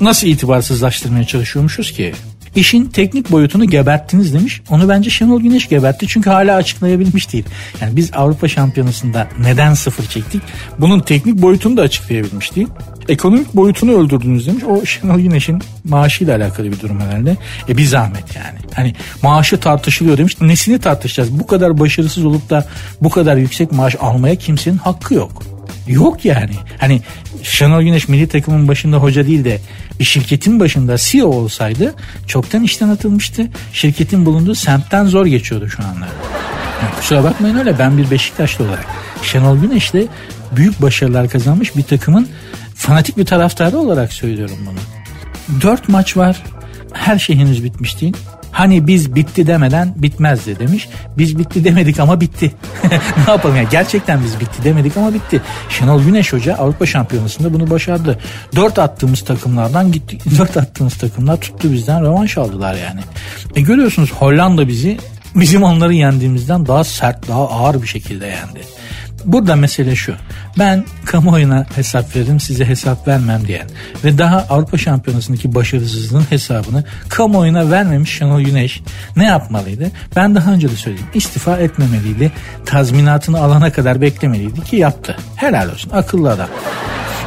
Nasıl itibarsızlaştırmaya çalışıyormuşuz ki? İşin teknik boyutunu geberttiniz demiş. Onu bence Şenol Güneş gebertti çünkü hala açıklayabilmiş değil. Yani biz Avrupa Şampiyonası'nda neden sıfır çektik? Bunun teknik boyutunu da açıklayabilmiş değil. Ekonomik boyutunu öldürdünüz demiş. O Şenol Güneş'in maaşıyla alakalı bir durum herhalde. E bir zahmet yani. Hani maaşı tartışılıyor demiş. Nesini tartışacağız? Bu kadar başarısız olup da bu kadar yüksek maaş almaya kimsenin hakkı yok. Yok yani. Hani Şenol Güneş milli takımın başında hoca değil de bir şirketin başında CEO olsaydı çoktan işten atılmıştı. Şirketin bulunduğu semtten zor geçiyordu şu anlar. Yani kusura bakmayın öyle ben bir Beşiktaşlı olarak. Şenol Güneş de büyük başarılar kazanmış bir takımın fanatik bir taraftarı olarak söylüyorum bunu. Dört maç var. Her şey henüz bitmiş değil. Hani biz bitti demeden bitmezdi demiş. Biz bitti demedik ama bitti. (laughs) ne yapalım ya gerçekten biz bitti demedik ama bitti. Şenol Güneş Hoca Avrupa Şampiyonası'nda bunu başardı. Dört attığımız takımlardan gitti. (laughs) Dört attığımız takımlar tuttu bizden rövanş aldılar yani. E görüyorsunuz Hollanda bizi bizim onları yendiğimizden daha sert daha ağır bir şekilde yendi. Burada mesele şu. Ben kamuoyuna hesap veririm size hesap vermem diyen ve daha Avrupa Şampiyonası'ndaki başarısızlığın hesabını kamuoyuna vermemiş Şenol Güneş ne yapmalıydı? Ben daha önce de söyledim. İstifa etmemeliydi. Tazminatını alana kadar beklemeliydi ki yaptı. Helal olsun akıllı adam.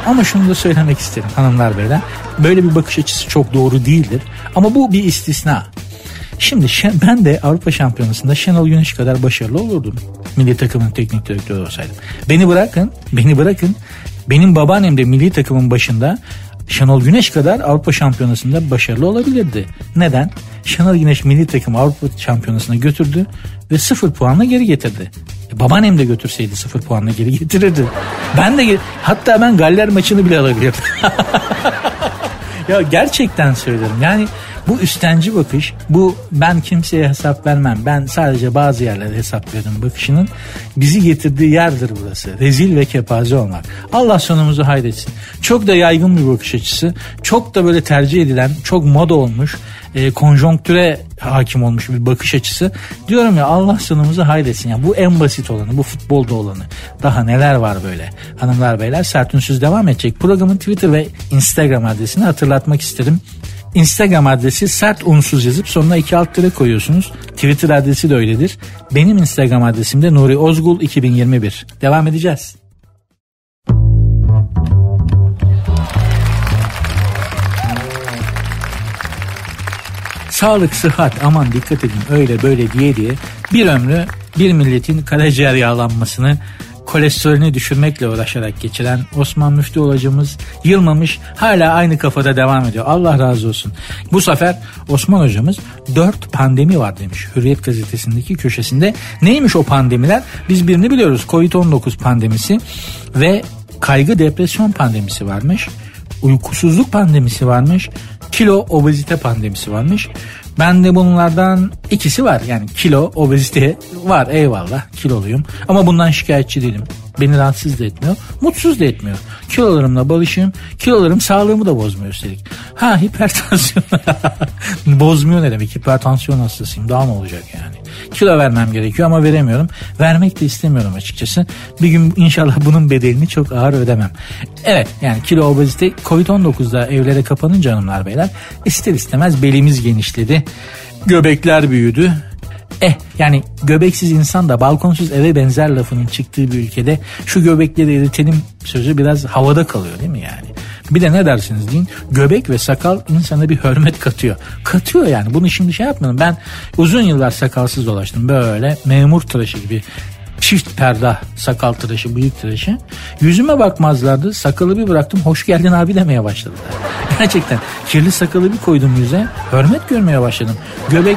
Ama şunu da söylemek isterim hanımlar beyler. Böyle bir bakış açısı çok doğru değildir. Ama bu bir istisna. Şimdi ben de Avrupa Şampiyonası'nda Şenol Güneş kadar başarılı olurdum. Milli takımın teknik direktörü olsaydım. Beni bırakın, beni bırakın. Benim babaannem de milli takımın başında Şenol Güneş kadar Avrupa Şampiyonası'nda başarılı olabilirdi. Neden? Şenol Güneş milli takımı Avrupa Şampiyonası'na götürdü ve sıfır puanla geri getirdi. E, babaannem de götürseydi sıfır puanla geri getirirdi. Ben de hatta ben Galler maçını bile alabilirdim. (laughs) ya gerçekten söylerim. Yani bu üstenci bakış, bu ben kimseye hesap vermem, ben sadece bazı yerlere hesap veririm bakışının bizi getirdiği yerdir burası. Rezil ve kepaze olmak. Allah sonumuzu hayretsin. Çok da yaygın bir bakış açısı, çok da böyle tercih edilen, çok moda olmuş, e, konjonktüre hakim olmuş bir bakış açısı. Diyorum ya Allah sonumuzu hayretsin. Yani bu en basit olanı, bu futbolda olanı. Daha neler var böyle. Hanımlar beyler sert devam edecek. Programın Twitter ve Instagram adresini hatırlatmak isterim. Instagram adresi sert unsuz yazıp sonuna iki alt tere koyuyorsunuz. Twitter adresi de öyledir. Benim Instagram adresim de Nuri Ozgul 2021. Devam edeceğiz. Sağlık, sıhhat aman dikkat edin öyle böyle diye diye bir ömrü bir milletin karaciğer yağlanmasını kolesterolünü düşürmekle uğraşarak geçiren Osman Müftü hocamız yılmamış hala aynı kafada devam ediyor. Allah razı olsun. Bu sefer Osman hocamız dört pandemi var demiş Hürriyet gazetesindeki köşesinde. Neymiş o pandemiler? Biz birini biliyoruz Covid-19 pandemisi ve kaygı depresyon pandemisi varmış. Uykusuzluk pandemisi varmış. Kilo obezite pandemisi varmış. Ben de bunlardan ikisi var. Yani kilo, obezite var eyvallah kiloluyum. Ama bundan şikayetçi değilim. Beni rahatsız da etmiyor. Mutsuz da etmiyor. Kilolarımla barışım. Kilolarım sağlığımı da bozmuyor üstelik. Ha hipertansiyon. (laughs) bozmuyor ne demek? Hipertansiyon hastasıyım. Daha ne olacak yani? Kilo vermem gerekiyor ama veremiyorum. Vermek de istemiyorum açıkçası. Bir gün inşallah bunun bedelini çok ağır ödemem. Evet yani kilo obezite Covid-19'da evlere kapanınca hanımlar beyler ister istemez belimiz genişledi. Göbekler büyüdü. Eh yani göbeksiz insan da balkonsuz eve benzer lafının çıktığı bir ülkede şu göbekleri eritelim sözü biraz havada kalıyor değil mi yani? Bir de ne dersiniz deyin göbek ve sakal insana bir hürmet katıyor. Katıyor yani bunu şimdi şey yapmadım. Ben uzun yıllar sakalsız dolaştım böyle memur tıraşı gibi çift perda sakal tıraşı bıyık tıraşı. Yüzüme bakmazlardı. Sakalı bir bıraktım hoş geldin abi demeye başladılar. (laughs) Gerçekten kirli sakalı bir koydum yüze. Hürmet görmeye başladım. Göbek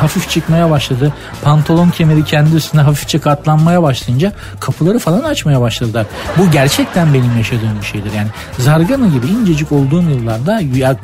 hafif çıkmaya başladı. Pantolon kemeri kendi üstüne hafifçe katlanmaya başlayınca kapıları falan açmaya başladılar. Bu gerçekten benim yaşadığım bir şeydir. Yani zargana gibi incecik olduğum yıllarda ya,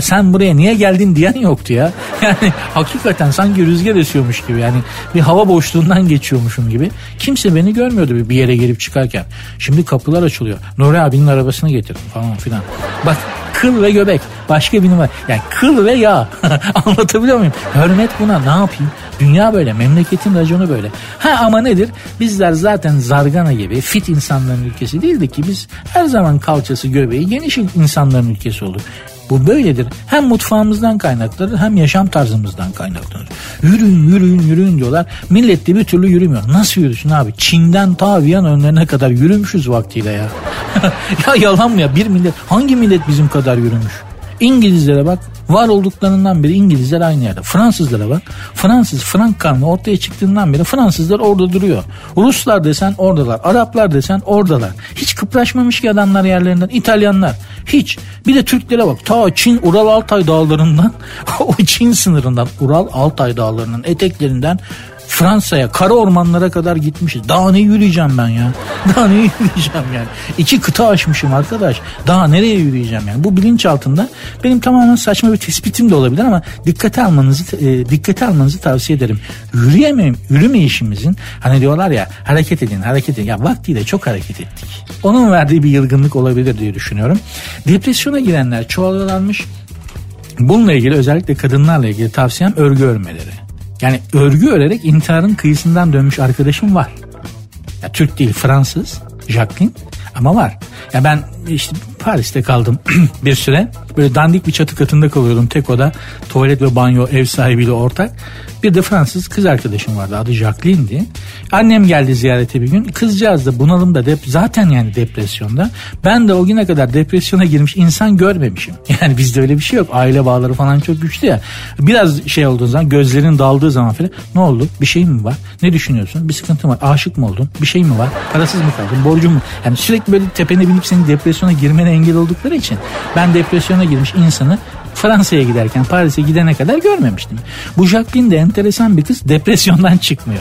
sen buraya niye geldin diyen yoktu ya. (laughs) Yani hakikaten sanki rüzgar esiyormuş gibi yani bir hava boşluğundan geçiyormuşum gibi. Kimse beni görmüyordu bir yere gelip çıkarken. Şimdi kapılar açılıyor. Nuri abinin arabasını getirdim falan filan. Bak kıl ve göbek. Başka bir numara. Yani kıl ve yağ. (laughs) Anlatabiliyor muyum? Hürmet buna ne yapayım? Dünya böyle. Memleketin raconu böyle. Ha ama nedir? Bizler zaten zargana gibi fit insanların ülkesi değildik ki biz her zaman kalçası göbeği geniş insanların ülkesi olduk. Bu böyledir. Hem mutfağımızdan kaynaklanır hem yaşam tarzımızdan kaynaklanır. Yürüyün yürüyün yürüyün diyorlar. Millet de bir türlü yürümüyor. Nasıl yürüsün abi? Çin'den ta Viyana önlerine kadar yürümüşüz vaktiyle ya. (laughs) ya yalan mı ya? Bir millet hangi millet bizim kadar yürümüş? İngilizlere bak var olduklarından beri İngilizler aynı yerde. Fransızlara bak. Fransız Frank kanunu ortaya çıktığından beri Fransızlar orada duruyor. Ruslar desen oradalar. Araplar desen oradalar. Hiç kıpraşmamış ki adamlar yerlerinden. İtalyanlar hiç. Bir de Türklere bak. Ta Çin Ural Altay dağlarından (laughs) o Çin sınırından Ural Altay dağlarının eteklerinden Fransa'ya, kara ormanlara kadar gitmişiz. Daha ne yürüyeceğim ben ya? (laughs) Daha ne yürüyeceğim yani? İki kıta aşmışım arkadaş. Daha nereye yürüyeceğim yani? Bu bilinç altında benim tamamen saçma bir tespitim de olabilir ama dikkate almanızı e, dikkate almanızı tavsiye ederim. Yürüyemeyim, yürümeyişimizin hani diyorlar ya hareket edin, hareket edin. Ya vaktiyle çok hareket ettik. Onun verdiği bir yılgınlık olabilir diye düşünüyorum. Depresyona girenler çoğalıyorlarmış. Bununla ilgili özellikle kadınlarla ilgili tavsiyem örgü örmeleri. Yani örgü örerek intiharın kıyısından dönmüş arkadaşım var. Ya Türk değil Fransız Jacqueline ama var. Ya ben işte Paris'te kaldım (clears throat) bir süre. Böyle dandik bir çatı katında kalıyordum tek oda. Tuvalet ve banyo ev sahibiyle ortak. Bir de Fransız kız arkadaşım vardı adı Jacqueline'di. Annem geldi ziyarete bir gün. Kızcağız da bunalımda dep zaten yani depresyonda. Ben de o güne kadar depresyona girmiş insan görmemişim. (laughs) Yani bizde öyle bir şey yok. Aile bağları falan çok güçlü ya. Biraz şey olduğu zaman gözlerin daldığı zaman falan ne oldu? Bir şey mi var? Ne düşünüyorsun? Bir sıkıntı var. Aşık mı oldun? Bir şey mi var? Parasız mı kaldın? Borcun mu? Yani sürekli böyle tepene binip senin depresyona girmene engel oldukları için ben depresyona girmiş insanı Fransa'ya giderken Paris'e gidene kadar görmemiştim. Bu Jacqueline de enteresan bir kız depresyondan çıkmıyor.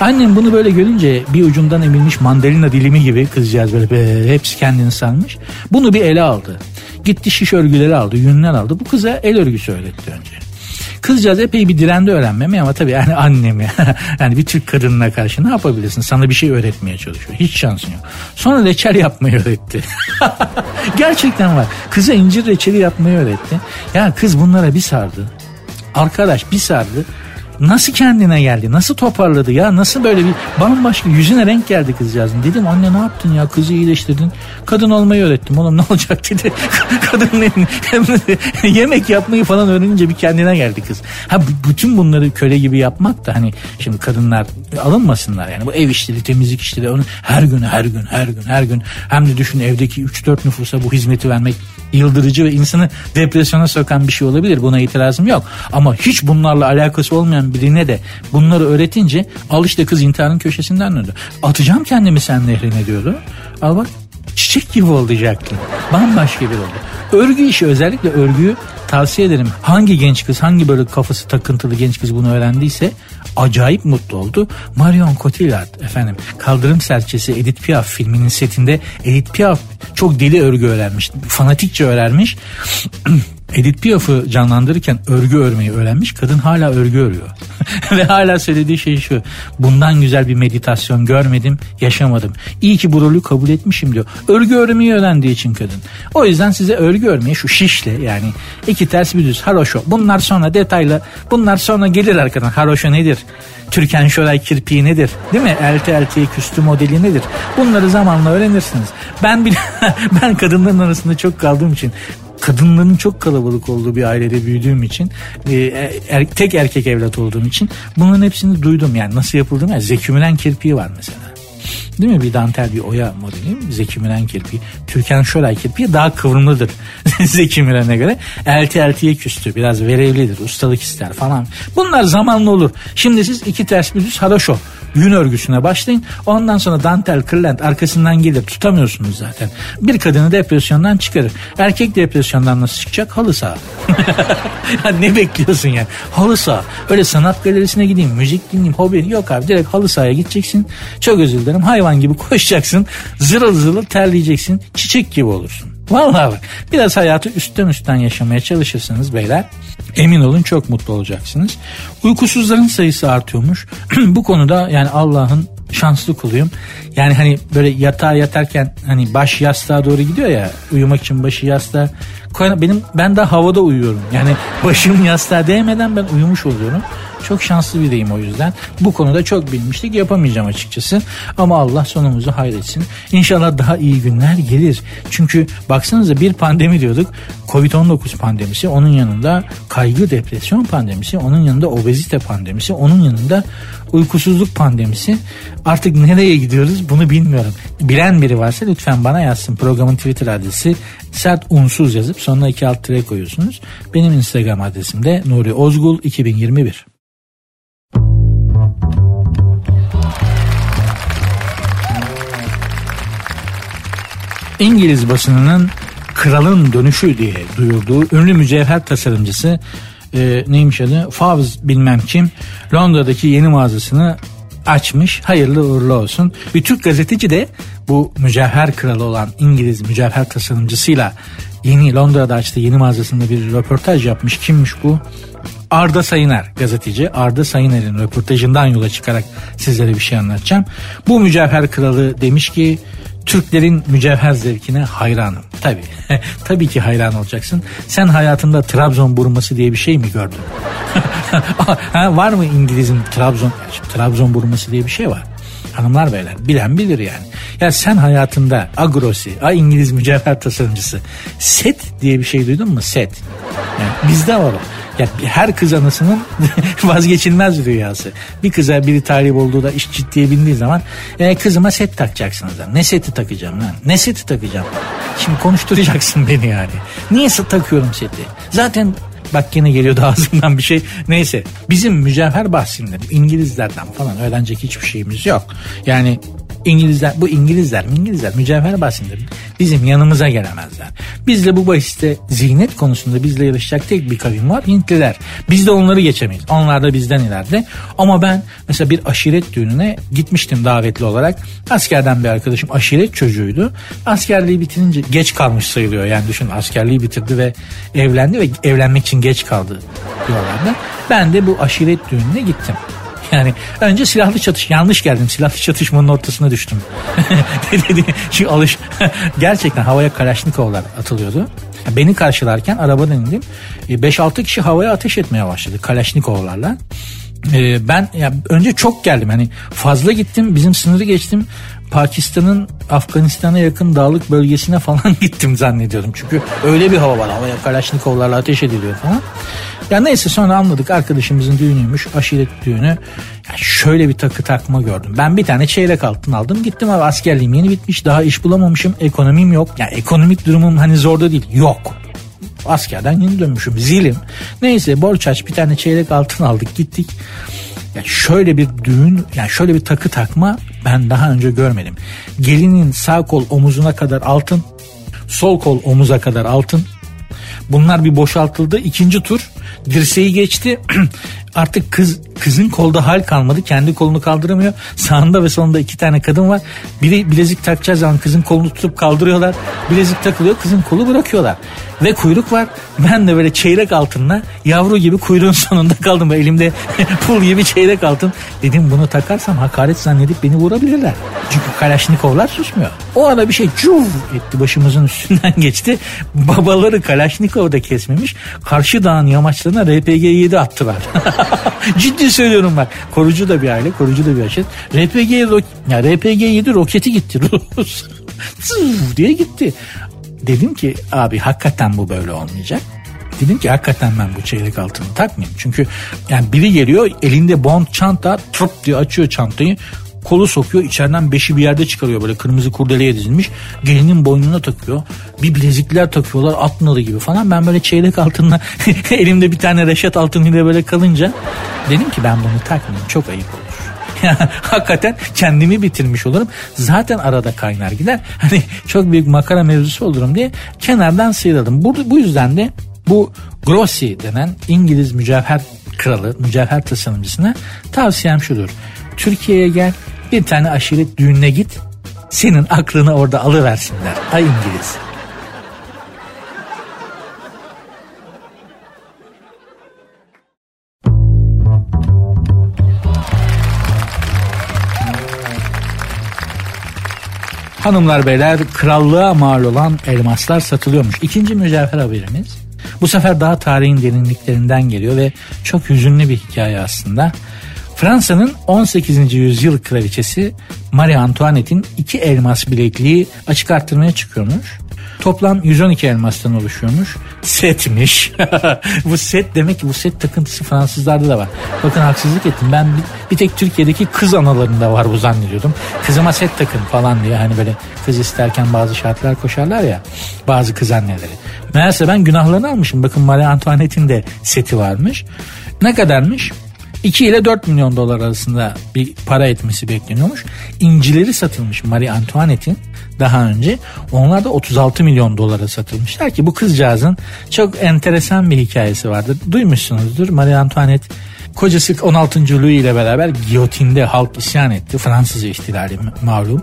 Annem bunu böyle görünce bir ucundan emilmiş mandalina dilimi gibi kızcağız böyle, böyle hepsi kendini sanmış. Bunu bir ele aldı. Gitti şiş örgüleri aldı, yünler aldı. Bu kıza el örgüsü öğretti önce. Kızcağız epey bir direndi öğrenmeme ama tabii yani (laughs) annemi yani bir Türk kadınına karşı ne yapabilirsin? Sana bir şey öğretmeye çalışıyor. Hiç şansın yok. Sonra reçel yapmayı öğretti. (laughs) Gerçekten var. Kıza incir reçeli yapmayı öğretti. Ya kız bunlara bir sardı. Arkadaş bir sardı. Nasıl kendine geldi? Nasıl toparladı ya? Nasıl böyle bir bambaşka yüzüne renk geldi kızcağızın. Dedim anne ne yaptın ya? Kızı iyileştirdin. Kadın olmayı öğrettim. Oğlum ne olacak dedi. (laughs) Kadının (laughs) yemek yapmayı falan öğrenince bir kendine geldi kız. Ha bütün bunları köle gibi yapmak da hani şimdi kadınlar alınmasınlar yani. Bu ev işleri, temizlik işleri onu her gün her gün her gün her gün hem de düşün evdeki 3-4 nüfusa bu hizmeti vermek yıldırıcı ve insanı depresyona sokan bir şey olabilir. Buna itirazım yok. Ama hiç bunlarla alakası olmayan birine de bunları öğretince al işte kız intiharın köşesinden döndü. Atacağım kendimi sen nehrine diyordu. Al bak çiçek gibi olacaktı. Bambaşka bir oldu. Örgü işi özellikle örgüyü tavsiye ederim. Hangi genç kız hangi böyle kafası takıntılı genç kız bunu öğrendiyse acayip mutlu oldu. Marion Cotillard efendim Kaldırım Serçesi Edith Piaf filminin setinde Edith Piaf çok deli örgü öğrenmiş. Fanatikçe öğrenmiş. (clears throat) Edith Piaf'ı canlandırırken örgü örmeyi öğrenmiş. Kadın hala örgü örüyor. (laughs) Ve hala söylediği şey şu. Bundan güzel bir meditasyon görmedim, yaşamadım. İyi ki bu rolü kabul etmişim diyor. Örgü örmeyi öğrendiği için kadın. O yüzden size örgü örmeyi şu şişle yani iki ters bir düz haroşo. Bunlar sonra detaylı. Bunlar sonra gelir arkadan. Haroşo nedir? Türkan Şoray kirpiği nedir? Değil mi? Elti eltiye küstü modeli nedir? Bunları zamanla öğrenirsiniz. Ben bile (laughs) ben kadınların arasında çok kaldığım için kadınların çok kalabalık olduğu bir ailede büyüdüğüm için e, er, tek erkek evlat olduğum için bunların hepsini duydum yani nasıl yapıldığını yani Zeki kirpiği var mesela. Değil mi? Bir dantel bir oya modeli. Zeki Müren kirpiği. Türkan Şoray kirpiği daha kıvrımlıdır (laughs) Zeki Müren'e göre. Elti eltiye küstü. Biraz verevlidir. Ustalık ister falan. Bunlar zamanlı olur. Şimdi siz iki ters bir düz haraşo yün örgüsüne başlayın. Ondan sonra dantel, kırlent arkasından gelir. Tutamıyorsunuz zaten. Bir kadını depresyondan çıkarır. Erkek depresyondan nasıl çıkacak? Halı saha. (laughs) ne bekliyorsun yani? Halı saha. Öyle sanat galerisine gideyim, müzik dinleyeyim, hobi yok abi. Direkt halı sahaya gideceksin. Çok özür dilerim. Hayvan gibi koşacaksın. Zırıl zırıl terleyeceksin. Çiçek gibi olursun. Vallahi bak biraz hayatı üstten üstten yaşamaya çalışırsanız beyler emin olun çok mutlu olacaksınız. Uykusuzların sayısı artıyormuş. (clears throat) Bu konuda yani Allah'ın şanslı kuluyum. Yani hani böyle yatağa yatarken hani baş yastığa doğru gidiyor ya uyumak için başı yastığa benim ben daha havada uyuyorum. Yani (laughs) başım yastığa değmeden ben uyumuş oluyorum. Çok şanslı biriyim o yüzden. Bu konuda çok bilmiştik yapamayacağım açıkçası. Ama Allah sonumuzu hayretsin. İnşallah daha iyi günler gelir. Çünkü baksanıza bir pandemi diyorduk. Covid-19 pandemisi, onun yanında kaygı depresyon pandemisi, onun yanında obezite pandemisi, onun yanında uykusuzluk pandemisi. Artık nereye gidiyoruz bunu bilmiyorum. Bilen biri varsa lütfen bana yazsın. Programın Twitter adresi sert unsuz yazıp sonuna iki alt tire koyuyorsunuz. Benim Instagram adresim de Nuri Ozgul 2021. İngiliz basınının kralın dönüşü diye duyurduğu ünlü mücevher tasarımcısı e, neymiş adı Favs bilmem kim Londra'daki yeni mağazasını açmış. Hayırlı uğurlu olsun. Bir Türk gazeteci de bu mücevher kralı olan İngiliz mücevher tasarımcısıyla yeni Londra'da açtığı yeni mağazasında bir röportaj yapmış. Kimmiş bu? Arda Sayıner gazeteci Arda Sayıner'in röportajından yola çıkarak sizlere bir şey anlatacağım. Bu mücevher kralı demiş ki Türklerin mücevher zevkine hayranım. Tabi. (laughs) Tabii ki hayran olacaksın. Sen hayatında Trabzon burması diye bir şey mi gördün? (laughs) ha, var mı İngiliz'in Trabzon Trabzon burması diye bir şey var. Hanımlar beyler bilen bilir yani. Ya sen hayatında agrosi, a İngiliz mücevher tasarımcısı set diye bir şey duydun mu? Set. Yani bizde var o. Ya her kız anasının (laughs) vazgeçilmez rüyası. Bir kıza biri talip olduğu da iş ciddiye bindiği zaman e, kızıma set takacaksınız. Lan. Ne seti takacağım lan? Ne seti takacağım? Şimdi konuşturacaksın (laughs) beni yani. Niye takıyorum seti? Zaten Bak yine geliyordu (laughs) ağzımdan bir şey. Neyse bizim mücevher bahsinde İngilizlerden falan öğrenecek hiçbir şeyimiz yok. Yani İngilizler bu İngilizler İngilizler mücevher bahsinde bizim yanımıza gelemezler. Bizle bu bahiste zinet konusunda bizle yarışacak tek bir kavim var Hintliler. Biz de onları geçemeyiz. Onlar da bizden ileride. Ama ben mesela bir aşiret düğününe gitmiştim davetli olarak. Askerden bir arkadaşım aşiret çocuğuydu. Askerliği bitirince geç kalmış sayılıyor. Yani düşün askerliği bitirdi ve evlendi ve evlenmek için geç kaldı diyorlardı. Ben de bu aşiret düğününe gittim. Yani önce silahlı çatış yanlış geldim silahlı çatışmanın ortasına düştüm. (laughs) Şu alış (laughs) gerçekten havaya Kalaşnikovlar atılıyordu. Beni karşılarken arabadan indim. 5-6 e, kişi havaya ateş etmeye başladı Kalaşnikovlarla. Ee, ben ya önce çok geldim hani fazla gittim bizim sınırı geçtim Pakistan'ın Afganistan'a yakın dağlık bölgesine falan (laughs) gittim zannediyorum. Çünkü öyle bir hava var havaya Kalaşnikovlarla ateş ediliyor falan. Ya neyse sonra anladık arkadaşımızın düğünüymüş aşiret düğünü. Ya şöyle bir takı takma gördüm. Ben bir tane çeyrek altın aldım gittim abi askerliğim yeni bitmiş daha iş bulamamışım ekonomim yok. Ya ekonomik durumum hani zorda değil yok. Askerden yeni dönmüşüm zilim. Neyse borç aç bir tane çeyrek altın aldık gittik. Ya şöyle bir düğün yani şöyle bir takı takma ben daha önce görmedim. Gelinin sağ kol omuzuna kadar altın, sol kol omuza kadar altın. Bunlar bir boşaltıldı. İkinci tur dirseği geçti. (clears throat) Artık kız kızın kolda hal kalmadı. Kendi kolunu kaldıramıyor. Sağında ve solunda iki tane kadın var. Biri bilezik takacağı zaman kızın kolunu tutup kaldırıyorlar. Bilezik takılıyor. Kızın kolu bırakıyorlar. Ve kuyruk var. Ben de böyle çeyrek altınla yavru gibi kuyruğun (laughs) sonunda kaldım. Elimde (laughs) pul gibi çeyrek altın. Dedim bunu takarsam hakaret zannedip beni vurabilirler. Çünkü Kalaşnikovlar susmuyor. O ara bir şey cuv etti başımızın üstünden (laughs) geçti. Babaları Kalaşnikov'da kesmemiş. Karşı dağın yamaçlarına RPG-7 attılar. (laughs) Ciddi söylüyorum bak. Korucu da bir aile, korucu da bir aşet. RPG, ya RPG-7 roketi gitti. (laughs) diye gitti. Dedim ki abi hakikaten bu böyle olmayacak. Dedim ki hakikaten ben bu çeyrek altını takmayayım. Çünkü yani biri geliyor elinde bond çanta trup diye açıyor çantayı kolu sokuyor içeriden beşi bir yerde çıkarıyor böyle kırmızı kurdeleye dizilmiş gelinin boynuna takıyor bir bilezikler takıyorlar at gibi falan ben böyle çeyrek altınla (laughs) elimde bir tane reşat altınıyla böyle kalınca dedim ki ben bunu takmayayım çok ayıp olur (laughs) hakikaten kendimi bitirmiş olurum. Zaten arada kaynar gider. (laughs) Hani çok büyük makara mevzusu olurum diye kenardan sıyrıldım. Bu, bu yüzden de bu Grossi denen İngiliz mücevher kralı, mücevher tasarımcısına tavsiyem şudur. Türkiye'ye gel bir tane aşiret düğününe git senin aklını orada alıversinler. Ay İngiliz. Hanımlar beyler krallığa mal olan elmaslar satılıyormuş. İkinci mücevher haberimiz. Bu sefer daha tarihin derinliklerinden geliyor ve çok hüzünlü bir hikaye aslında. Fransa'nın 18. yüzyıl kraliçesi Marie Antoinette'in iki elmas bilekliği açık arttırmaya çıkıyormuş. Toplam 112 elmastan oluşuyormuş. Setmiş. (laughs) bu set demek ki bu set takıntısı Fransızlarda da var. Bakın haksızlık ettim. Ben bir, bir tek Türkiye'deki kız analarında var bu zannediyordum. Kızıma set takın falan diye hani böyle kız isterken bazı şartlar koşarlar ya bazı kız anneleri. Meğerse ben günahlarını almışım. Bakın Marie Antoinette'in de seti varmış. Ne kadarmış? 2 ile 4 milyon dolar arasında bir para etmesi bekleniyormuş. İncileri satılmış Marie Antoinette'in daha önce. Onlar da 36 milyon dolara satılmışlar ki bu kızcağızın çok enteresan bir hikayesi vardır. Duymuşsunuzdur Marie Antoinette kocası 16. Louis ile beraber giyotinde halk isyan etti. Fransız ihtilali malum.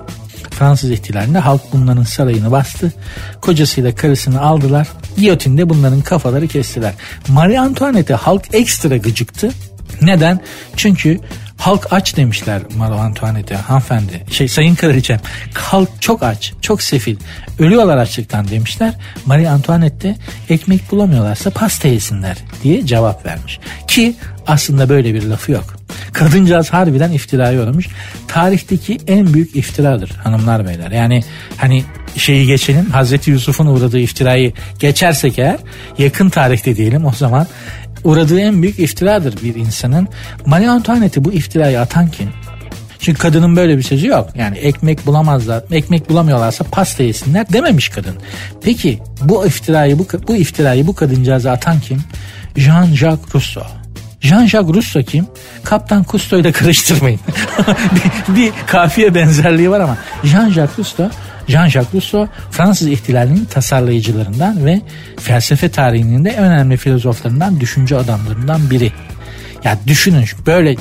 Fransız ihtilalinde halk bunların sarayını bastı. Kocasıyla karısını aldılar. Giyotinde bunların kafaları kestiler. Marie Antoinette'e halk ekstra gıcıktı. Neden? Çünkü halk aç demişler Marie Antoinette'e hanımefendi. Şey sayın kraliçem halk çok aç çok sefil ölüyorlar açlıktan demişler. Marie Antoinette de ekmek bulamıyorlarsa pasta yesinler diye cevap vermiş. Ki aslında böyle bir lafı yok. Kadıncağız harbiden iftiraya uğramış. Tarihteki en büyük iftiradır hanımlar beyler. Yani hani şeyi geçelim Hazreti Yusuf'un uğradığı iftirayı geçersek eğer yakın tarihte diyelim o zaman uğradığı en büyük iftiradır bir insanın. Marie Antoinette'i bu iftirayı atan kim? Çünkü kadının böyle bir sözü yok. Yani ekmek bulamazlar, ekmek bulamıyorlarsa pasta yesinler dememiş kadın. Peki bu iftirayı bu, bu iftirayı bu kadıncağıza atan kim? Jean-Jacques Rousseau. Jean-Jacques Rousseau kim? Kaptan Cousteau'yu da karıştırmayın. (laughs) bir, bir kafiye benzerliği var ama Jean-Jacques Rousseau Jean-Jacques Rousseau Fransız ihtilalinin tasarlayıcılarından ve felsefe tarihinin de önemli filozoflarından, düşünce adamlarından biri. Ya düşünün böyle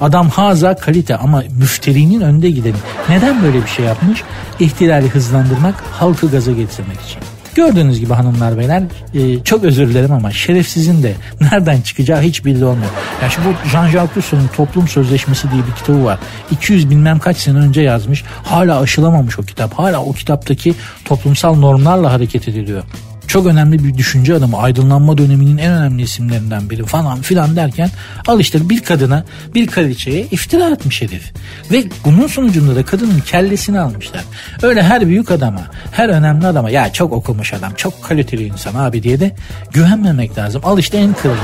adam haza kalite ama müfterinin önde gideni. Neden böyle bir şey yapmış? İhtilali hızlandırmak, halkı gaza getirmek için. Gördüğünüz gibi hanımlar beyler e, çok özür dilerim ama şerefsizin de nereden çıkacağı hiç belli olmuyor. Ya şu bu Jean-Jacques Rousseau'nun Toplum Sözleşmesi diye bir kitabı var. 200 bilmem kaç sene önce yazmış. Hala aşılamamış o kitap. Hala o kitaptaki toplumsal normlarla hareket ediliyor çok önemli bir düşünce adamı aydınlanma döneminin en önemli isimlerinden biri falan filan derken al işte bir kadına bir kraliçeye iftira etmiş herif. Ve bunun sonucunda da kadının kellesini almışlar. Öyle her büyük adama her önemli adama ya çok okumuş adam çok kaliteli insan abi diye de güvenmemek lazım. Al işte en kralı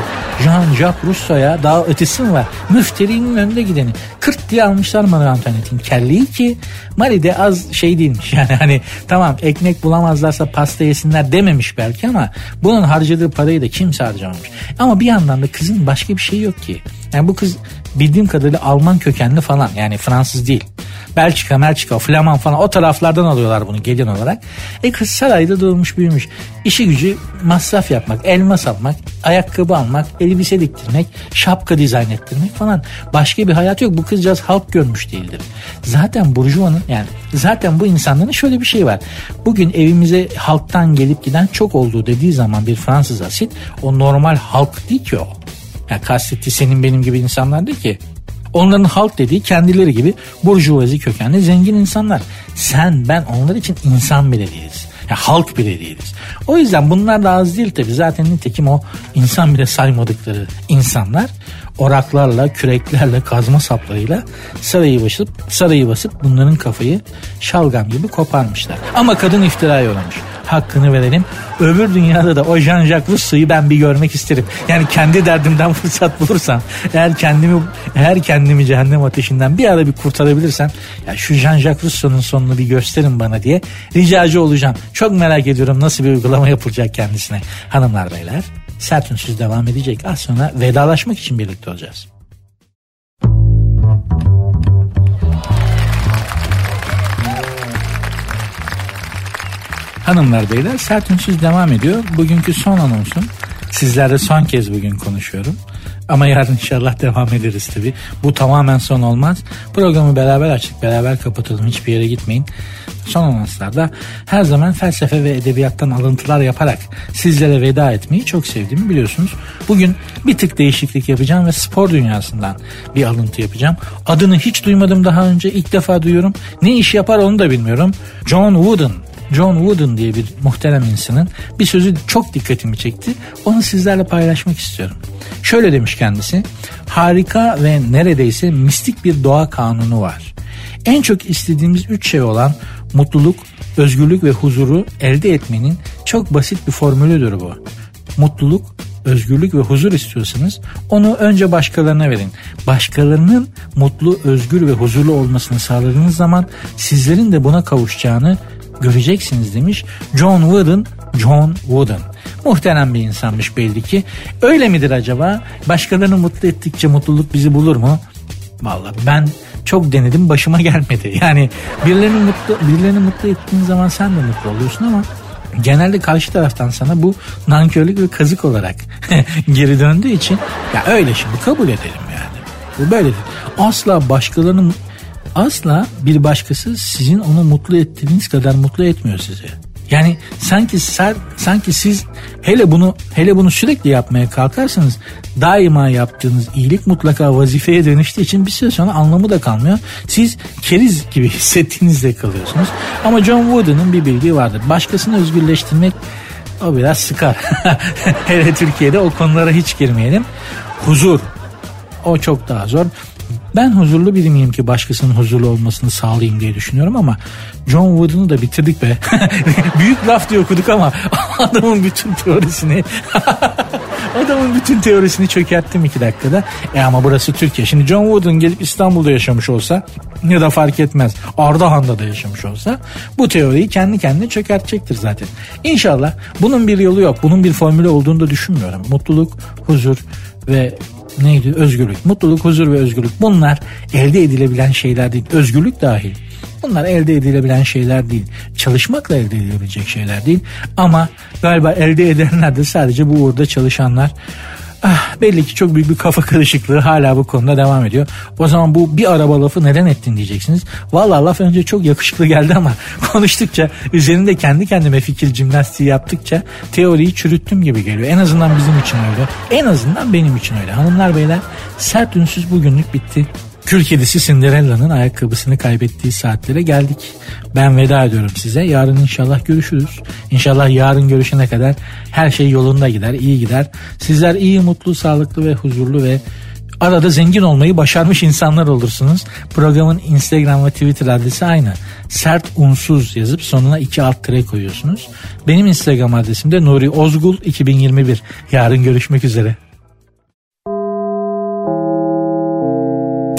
Jean-Jacques Rousseau'ya daha ötesi mi var? Müfterinin önünde gideni. Kırt diye almışlar Marie Antoinette'in kelleyi ki Marie de az şey değilmiş. (laughs) Yani hani tamam ekmek bulamazlarsa pasta yesinler dememiş belki ama bunun harcadığı parayı da kimse harcamamış. Ama bir yandan da kızın başka bir şey yok ki. Yani bu kız bildiğim kadarıyla Alman kökenli falan yani Fransız değil. Belçika, Belçika, Flaman falan o taraflardan alıyorlar bunu gelin olarak. E kız sarayda doğmuş büyümüş. İşi gücü masraf yapmak, elmas almak, ayakkabı almak, elbise diktirmek, şapka dizayn ettirmek falan. Başka bir hayat yok. Bu kızcağız halk görmüş değildir. Zaten Burjuva'nın yani zaten bu insanların şöyle bir şey var. Bugün evimize halktan gelip giden çok olduğu dediği zaman bir Fransız asit o normal halk değil ki o. Yani kastetti senin benim gibi insanlar değil ki. Onların halk dediği kendileri gibi burjuvazi kökenli zengin insanlar. Sen ben onlar için insan bile değiliz. Ya halk bile değiliz. O yüzden bunlar da az değil tabii. Zaten nitekim o insan bile saymadıkları insanlar oraklarla, küreklerle, kazma saplarıyla sarayı basıp, sarayı basıp bunların kafayı şalgam gibi koparmışlar. Ama kadın iftiraya uğramış hakkını verelim. Öbür dünyada da o Jean-Jacques Rousseau'yu ben bir görmek isterim. Yani kendi derdimden (laughs) fırsat bulursam eğer kendimi eğer kendimi cehennem ateşinden bir ara bir kurtarabilirsem ya şu Jean-Jacques Rousseau'nun sonunu bir gösterin bana diye ricacı olacağım. Çok merak ediyorum nasıl bir uygulama yapılacak kendisine. Hanımlar beyler sert devam edecek. Az sonra vedalaşmak için birlikte olacağız. Hanımlar beyler sert ünsüz devam ediyor. Bugünkü son anonsum. Sizlerle son kez bugün konuşuyorum. Ama yarın inşallah devam ederiz tabi. Bu tamamen son olmaz. Programı beraber açtık, beraber kapatalım. Hiçbir yere gitmeyin. Son anonslarda her zaman felsefe ve edebiyattan alıntılar yaparak sizlere veda etmeyi çok sevdiğimi biliyorsunuz. Bugün bir tık değişiklik yapacağım ve spor dünyasından bir alıntı yapacağım. Adını hiç duymadım daha önce. ilk defa duyuyorum. Ne iş yapar onu da bilmiyorum. John Wooden John Wooden diye bir muhterem insanın bir sözü çok dikkatimi çekti. Onu sizlerle paylaşmak istiyorum. Şöyle demiş kendisi. Harika ve neredeyse mistik bir doğa kanunu var. En çok istediğimiz üç şey olan mutluluk, özgürlük ve huzuru elde etmenin çok basit bir formülüdür bu. Mutluluk, özgürlük ve huzur istiyorsanız onu önce başkalarına verin. Başkalarının mutlu, özgür ve huzurlu olmasını sağladığınız zaman sizlerin de buna kavuşacağını göreceksiniz demiş John Wooden. John Wooden. Muhterem bir insanmış belli ki. Öyle midir acaba? Başkalarını mutlu ettikçe mutluluk bizi bulur mu? Vallahi ben çok denedim başıma gelmedi. (laughs) Yani birilerini mutlu birilerini mutlu ettiğin zaman sen de mutlu oluyorsun ama genelde karşı taraftan sana bu nankörlük ve kazık olarak (laughs) geri döndüğü için ya öyle şimdi kabul edelim yani. Bu böyledir. Asla başkalarının asla bir başkası sizin onu mutlu ettiğiniz kadar mutlu etmiyor sizi. Yani sanki ser, sanki siz hele bunu hele bunu sürekli yapmaya kalkarsanız daima yaptığınız iyilik mutlaka vazifeye dönüştüğü için bir süre sonra anlamı da kalmıyor. Siz keriz gibi (laughs) hissettiğinizde kalıyorsunuz. Ama John Wooden'ın bir bildiği vardır. Başkasını özgürleştirmek o biraz sıkar. (laughs) hele Türkiye'de o konulara hiç girmeyelim. Huzur, o çok daha zor. Ben huzurlu biri miyim ki başkasının huzurlu olmasını sağlayayım diye düşünüyorum ama John Wooden'u da bitirdik be. (laughs) Büyük laf diye okuduk ama (laughs) adamın bütün teorisini (laughs) adamın bütün teorisini çökerttim iki dakikada. E ama burası Türkiye. Şimdi John Wooden gelip İstanbul'da yaşamış olsa ya da fark etmez Ardahan'da da yaşamış olsa bu teoriyi kendi kendine çökertecektir zaten. İnşallah bunun bir yolu yok. Bunun bir formülü olduğunu da düşünmüyorum. Mutluluk, huzur ve neydi? Özgürlük. Mutluluk, huzur ve özgürlük. Bunlar elde edilebilen şeyler değil. Özgürlük dahil. Bunlar elde edilebilen şeyler değil. Çalışmakla elde edilebilecek şeyler değil. Ama galiba elde edenler de sadece bu uğurda çalışanlar. Ah, belli ki çok büyük bir kafa (laughs) karışıklığı hala bu konuda devam ediyor. O zaman bu bir araba lafı neden ettin diyeceksiniz. Valla laf önce çok yakışıklı geldi ama (laughs) konuştukça üzerinde kendi kendime fikir jimnastiği yaptıkça teoriyi çürüttüm gibi geliyor. En azından bizim için öyle. En azından benim için öyle. Hanımlar beyler sert ünsüz bugünlük bitti. Kül kedisi Cinderella'nın ayakkabısını kaybettiği saatlere geldik. Ben veda ediyorum size. Yarın inşallah görüşürüz. İnşallah yarın görüşene kadar her şey yolunda gider, iyi gider. Sizler iyi, mutlu, sağlıklı ve huzurlu ve arada zengin olmayı başarmış insanlar olursunuz. Programın Instagram ve Twitter adresi aynı. Sert unsuz yazıp sonuna iki alt tire koyuyorsunuz. Benim Instagram adresim de Nuri Ozgul 2021. Yarın görüşmek üzere.